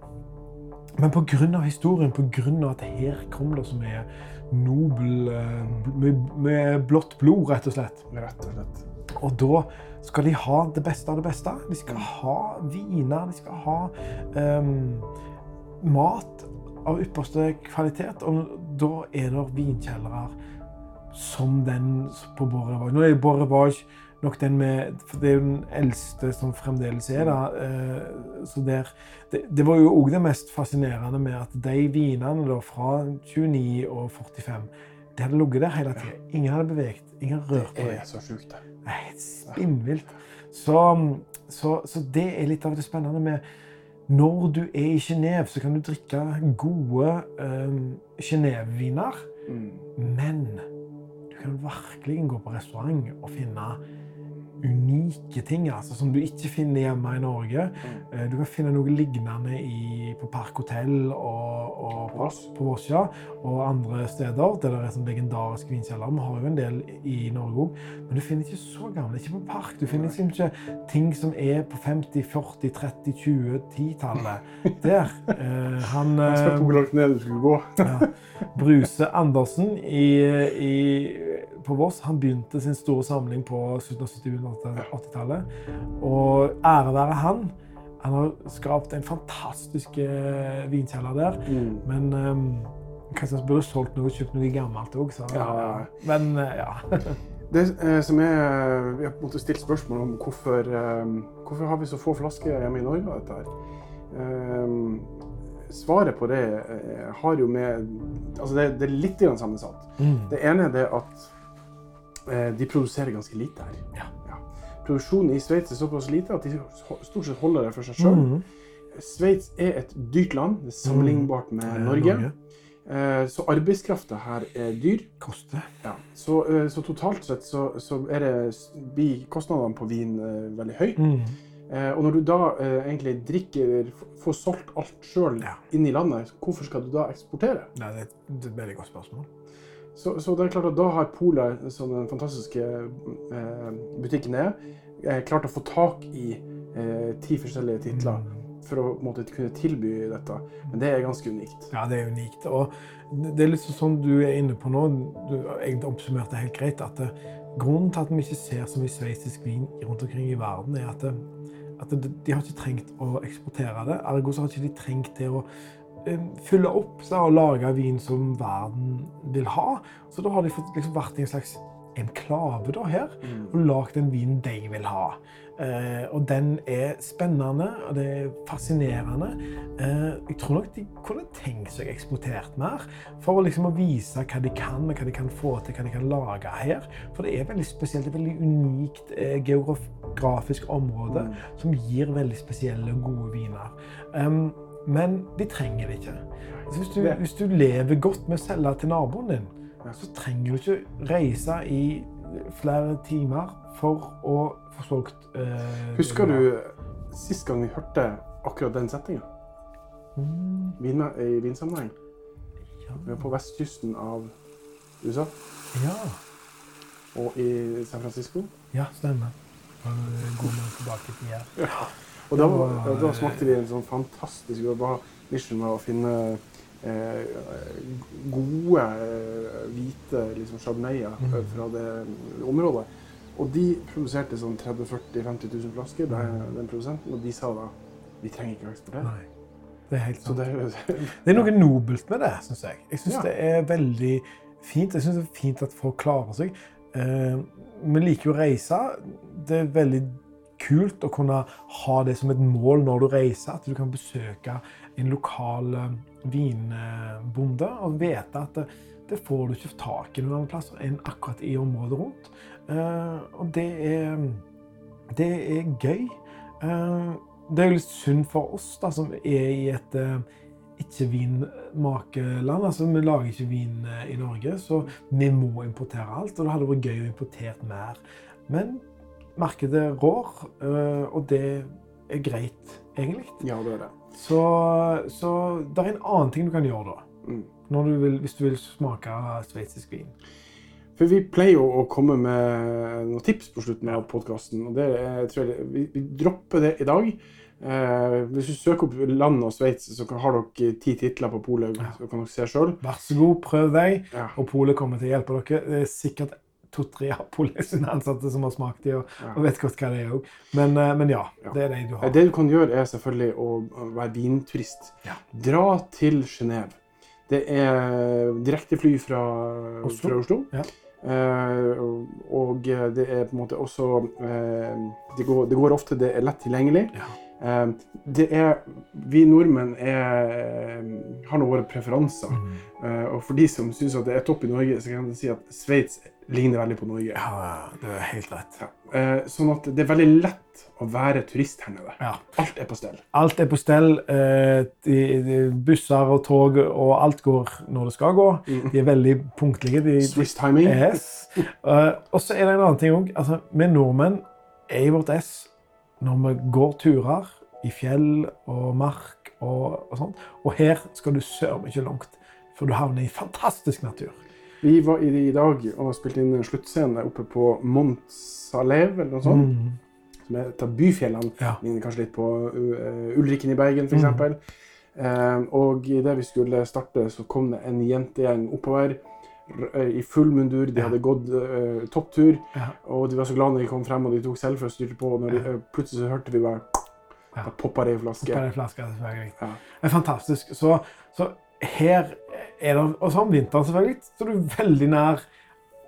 men av historien, av at her kom det så mye nobel eh, med, blått blod, rett og slett. Rett og slett. Og da skal de ha det beste av det beste. De skal ha viner, de skal ha um, mat av ypperste kvalitet. Og da er det vinkjellere som den på Borrevage. Nå er jo Borrevage nok den med for Det er jo den eldste som fremdeles er der. eh, Så der, det, det var jo òg det mest fascinerende med at de vinene da, fra 29 og 45 de hadde ligget der hele tida. Ingen hadde beveget. Ingen rørt på Det Det er så sjukt, det. Det er helt spinnvilt. Så, så, så det er litt av det spennende med Når du er i Genéve, så kan du drikke gode um, Genéve-viner, Mm. men du kan virkelig gå på restaurant og finne unike ting altså, som du ikke finner hjemme i Norge. Eh, Du kan finne noe lignende i, på Park Hotell og, og På på, Voss. på Voss ja, og andre steder der det er sånn legendarisk vinkjeller. Vi har jo en del i Norge òg, men du finner ikke så gamle. Ikke på Park. Du finner liksom ikke ting som er på 50-, 40-, 30-, 20-, 10-tallet. Der. Eh, han Jeg skal eh, langt ned du skulle gå. ja. Bruse Andersen i, i, på Voss han begynte sin store samling på 1770-80-tallet. Og ære være han. Han har skapt en fantastisk eh, vinkjeller der. Mm. Men um, kanskje han burde solgt noe og kjøpt noe gammelt òg. Ja. Men eh, ja. Det eh, som er Vi har stilt spørsmål om hvorfor, eh, hvorfor har vi så få flasker hjemme i Norge av dette her. Eh, svaret på det har jo med Altså, det, det er litt sammensatt. Mm. Det ene er det at de produserer ganske lite her. Ja. Produksjonen i Sveits er såpass lite at de stort sett holder det for seg sjøl. Mm. Sveits er et dyrt land. Sammenlignbart med mm. Norge. Norge. så arbeidskrafta her er dyr. Koster. Ja. Så, eh, så totalt sett så, så det, blir kostnadene på vin eh, veldig høye. Mm. Eh, og når du da eh, egentlig drikker, får solgt alt sjøl Ja. inn i landet, hvorfor skal du da eksportere? Nei, det et- det er et veldig godt spørsmål. Så, så det er klart at da har Polet, som den fantastiske eh, butikken er, eh, klart å få tak i eh, ti forskjellige titler Mm. for å måte, kunne tilby dette. Men det er ganske unikt. Ja, det er unikt. Og det er litt sånn du er inne på nå, du egentlig oppsummerte helt greit, at det, grunnen til at vi ikke ser så mye sveitsisk vin rundt omkring i verden, er at, det, at de har ikke trengt å eksportere det. Ergo så har ikke de trengt det å eh, fylle opp så, og lage vin som verden vil ha. Så da har de fått liksom, vært i en slags enklave da, her og lagd den vin de vil ha. Eh, og den er spennende, og det er fascinerende. Eh, jeg tror nok de kunne tenkt seg eksportert mer, for å liksom å vise hva de kan, hva de kan få til, hva de kan lage her. For det er veldig spesielt, et veldig unikt eh, geografisk område som gir veldig spesielle og gode viner. Um, men de trenger det ikke. Så hvis, du, hvis du lever godt med å selge til naboen din, så trenger du ikke reise i flere timer for å få solgt eh, Husker du sist gang vi hørte akkurat den settinga Mm, i vinsammenheng? ja. Vi var på vestkysten av USA. ja. og i San Francisco. Ja, stemmer. Går man tilbake til her. Og da, da smakte vi en sånn fantastisk Det var mission med å finne eh, gode, eh, hvite liksom chardonnayer Mm. fra det området. Og de produserte sånn 30 40 50 000 flasker, den, den produsenten, og de sa da vi trenger ikke å eksportere. Nei. Det er helt sant. det, Det er noe nobelt med det, syns jeg. Jeg syns Ja. det er veldig fint. Jeg synes det er fint at folk klarer seg. Eh, Vi liker jo å reise. Det er veldig kult å kunne ha det som et mål når du reiser. At du kan besøke en lokal eh, vinbonde og vite at det, det får du ikke tak i noen andre plasser enn akkurat i området rundt. Eh, Og det er, det er gøy. Eh, Det er jo litt synd for oss da, som er i et eh, ikke-vinmakeland. Altså, vi lager ikke vin eh, i Norge, så vi må importere alt. Og det hadde vært gøy å importere mer. Men markedet rår, eh, og det er greit, egentlig. ja, det er det. Så, så det er en annen ting du kan gjøre da, Mm. når du vil, hvis du vil smake sveitsisk vin. For vi pleier jo å komme med noen tips på slutten av podkasten, og det er, tror jeg, vi, vi dropper det i dag. Eh, hvis du søker opp land og Sveits, så kan- har dere ti titler på polet, Ja. så kan dere se selv. Vær så god, prøv deg, Ja. og Polet kommer til å hjelpe dere. Det er sikkert to-tre av Polet sine ansatte som har smakt de, og, og vet godt hva det er òg. Men, eh, men ja, det er det du har. Det du kan gjøre, er selvfølgelig å være vinturist. Dra til Genéve. Det er direktefly fra Oslo. Fra Oslo. Ja. Eh, og det er på en måte også eh, det, går, det går ofte, det er lett tilgjengelig. Ja. Eh, det er Vi nordmenn er, har nå våre preferanser. Mm. Eh, og for de som syns det er topp i Norge, så kan jeg si at Sveits ligner veldig på Norge. Ja, det er helt rett. Ja. Eh, sånn at det er veldig lett å være turist her nede. Ja. Alt er på stell. Alt er på stell. eh, De, de busser og tog og alt går når det skal gå. Mm. De er veldig punktlige. De, Swiss timing. Yes. Eh, og så er det en annen ting òg. Altså, vi nordmenn er i vårt ess når vi går turer i fjell og mark og, og sånt. Og her skal du søren ikke langt, for du havner i fantastisk natur. Vi var i, i dag og spilte inn en sluttscene oppe på Mont Salève, eller noe sånt. Mm. Som er et av byfjellene. Ja. Minner kanskje litt på uh, Ulriken i Bergen, f.eks. Mm. Uh, og idet vi skulle starte, så kom det en jentegjeng oppover i full mundur. De hadde gått uh, topptur, Ja. og de var så glad når de kom frem og de tok selfie og styrte på. Og når de, eh, plutselig så hørte vi bare Ja. Da poppa det i flaske. Det den flaska, selvfølgelig. Ja. Det er fantastisk. Så, så her er det Og så om vinteren, selvfølgelig, så er du veldig nær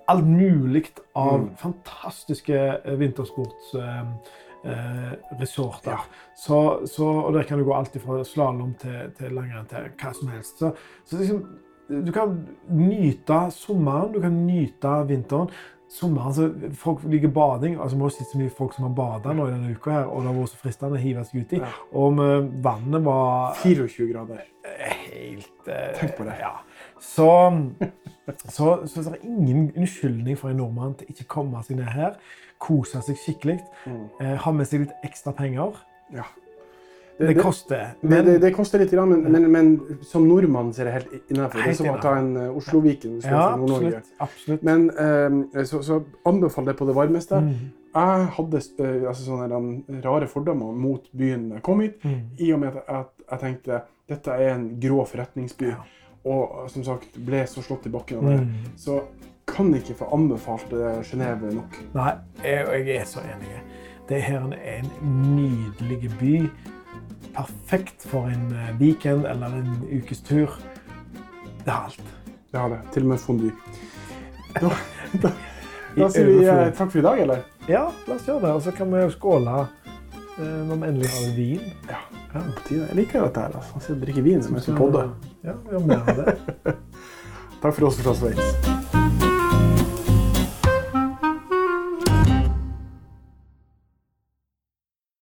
alt mulig av Mm. fantastiske eh, vintersportsresorter. Eh. Ja. så, så, og der kan du gå alt fra slalåm til, til langrenn til hva som helst. Så, så liksom, du kan nyte sommeren, du kan nyte vinteren. Sommeren, så Folk liker bading. altså Vi har sett så mye folk som har bada nå i denne uka, her, og det har vært så fristende å hive seg uti. Ja. Om vannet var 24 grader. helt eh, Tenk på det. Ja. Så, så, så det er ingen unnskyldning for en nordmann til ikke komme seg ned her, kose seg skikkelig, Mm. eh, ha med seg litt ekstra penger. Ja. Det, koster. Men det, det koster litt, men, men, men som nordmann så er det helt innenfor. Det er som å ta en uh, Oslo-Viken ja, Nord-Norge. Men eh, så, så anbefaler det på det varmeste. Mm, Jeg hadde eh, altså sånne rare fordommer mot byen jeg kom hit, mm. i og med at jeg, jeg tenkte dette er en grå forretningsby. Ja. Og som sagt ble så slått i bakken av det. Mm. Så kan ikke få anbefalt Genéve nok. Nei, jeg, jeg er så enig. Det her er en nydelig by. Perfekt for en eh, weekend eller en ukes tur. Det har alt. Det har det. Til og med fondy. Da, da, da sier vi eh, takk for i dag, eller? Ja, la oss gjøre det. Og så kan vi skåle eh, når vi endelig har vin. Ja. På tide. Jeg liker dette her. altså. Jeg drikker vin som jeg skal podde. Ja, vi har mer av det. Takk for oss fra Sveits.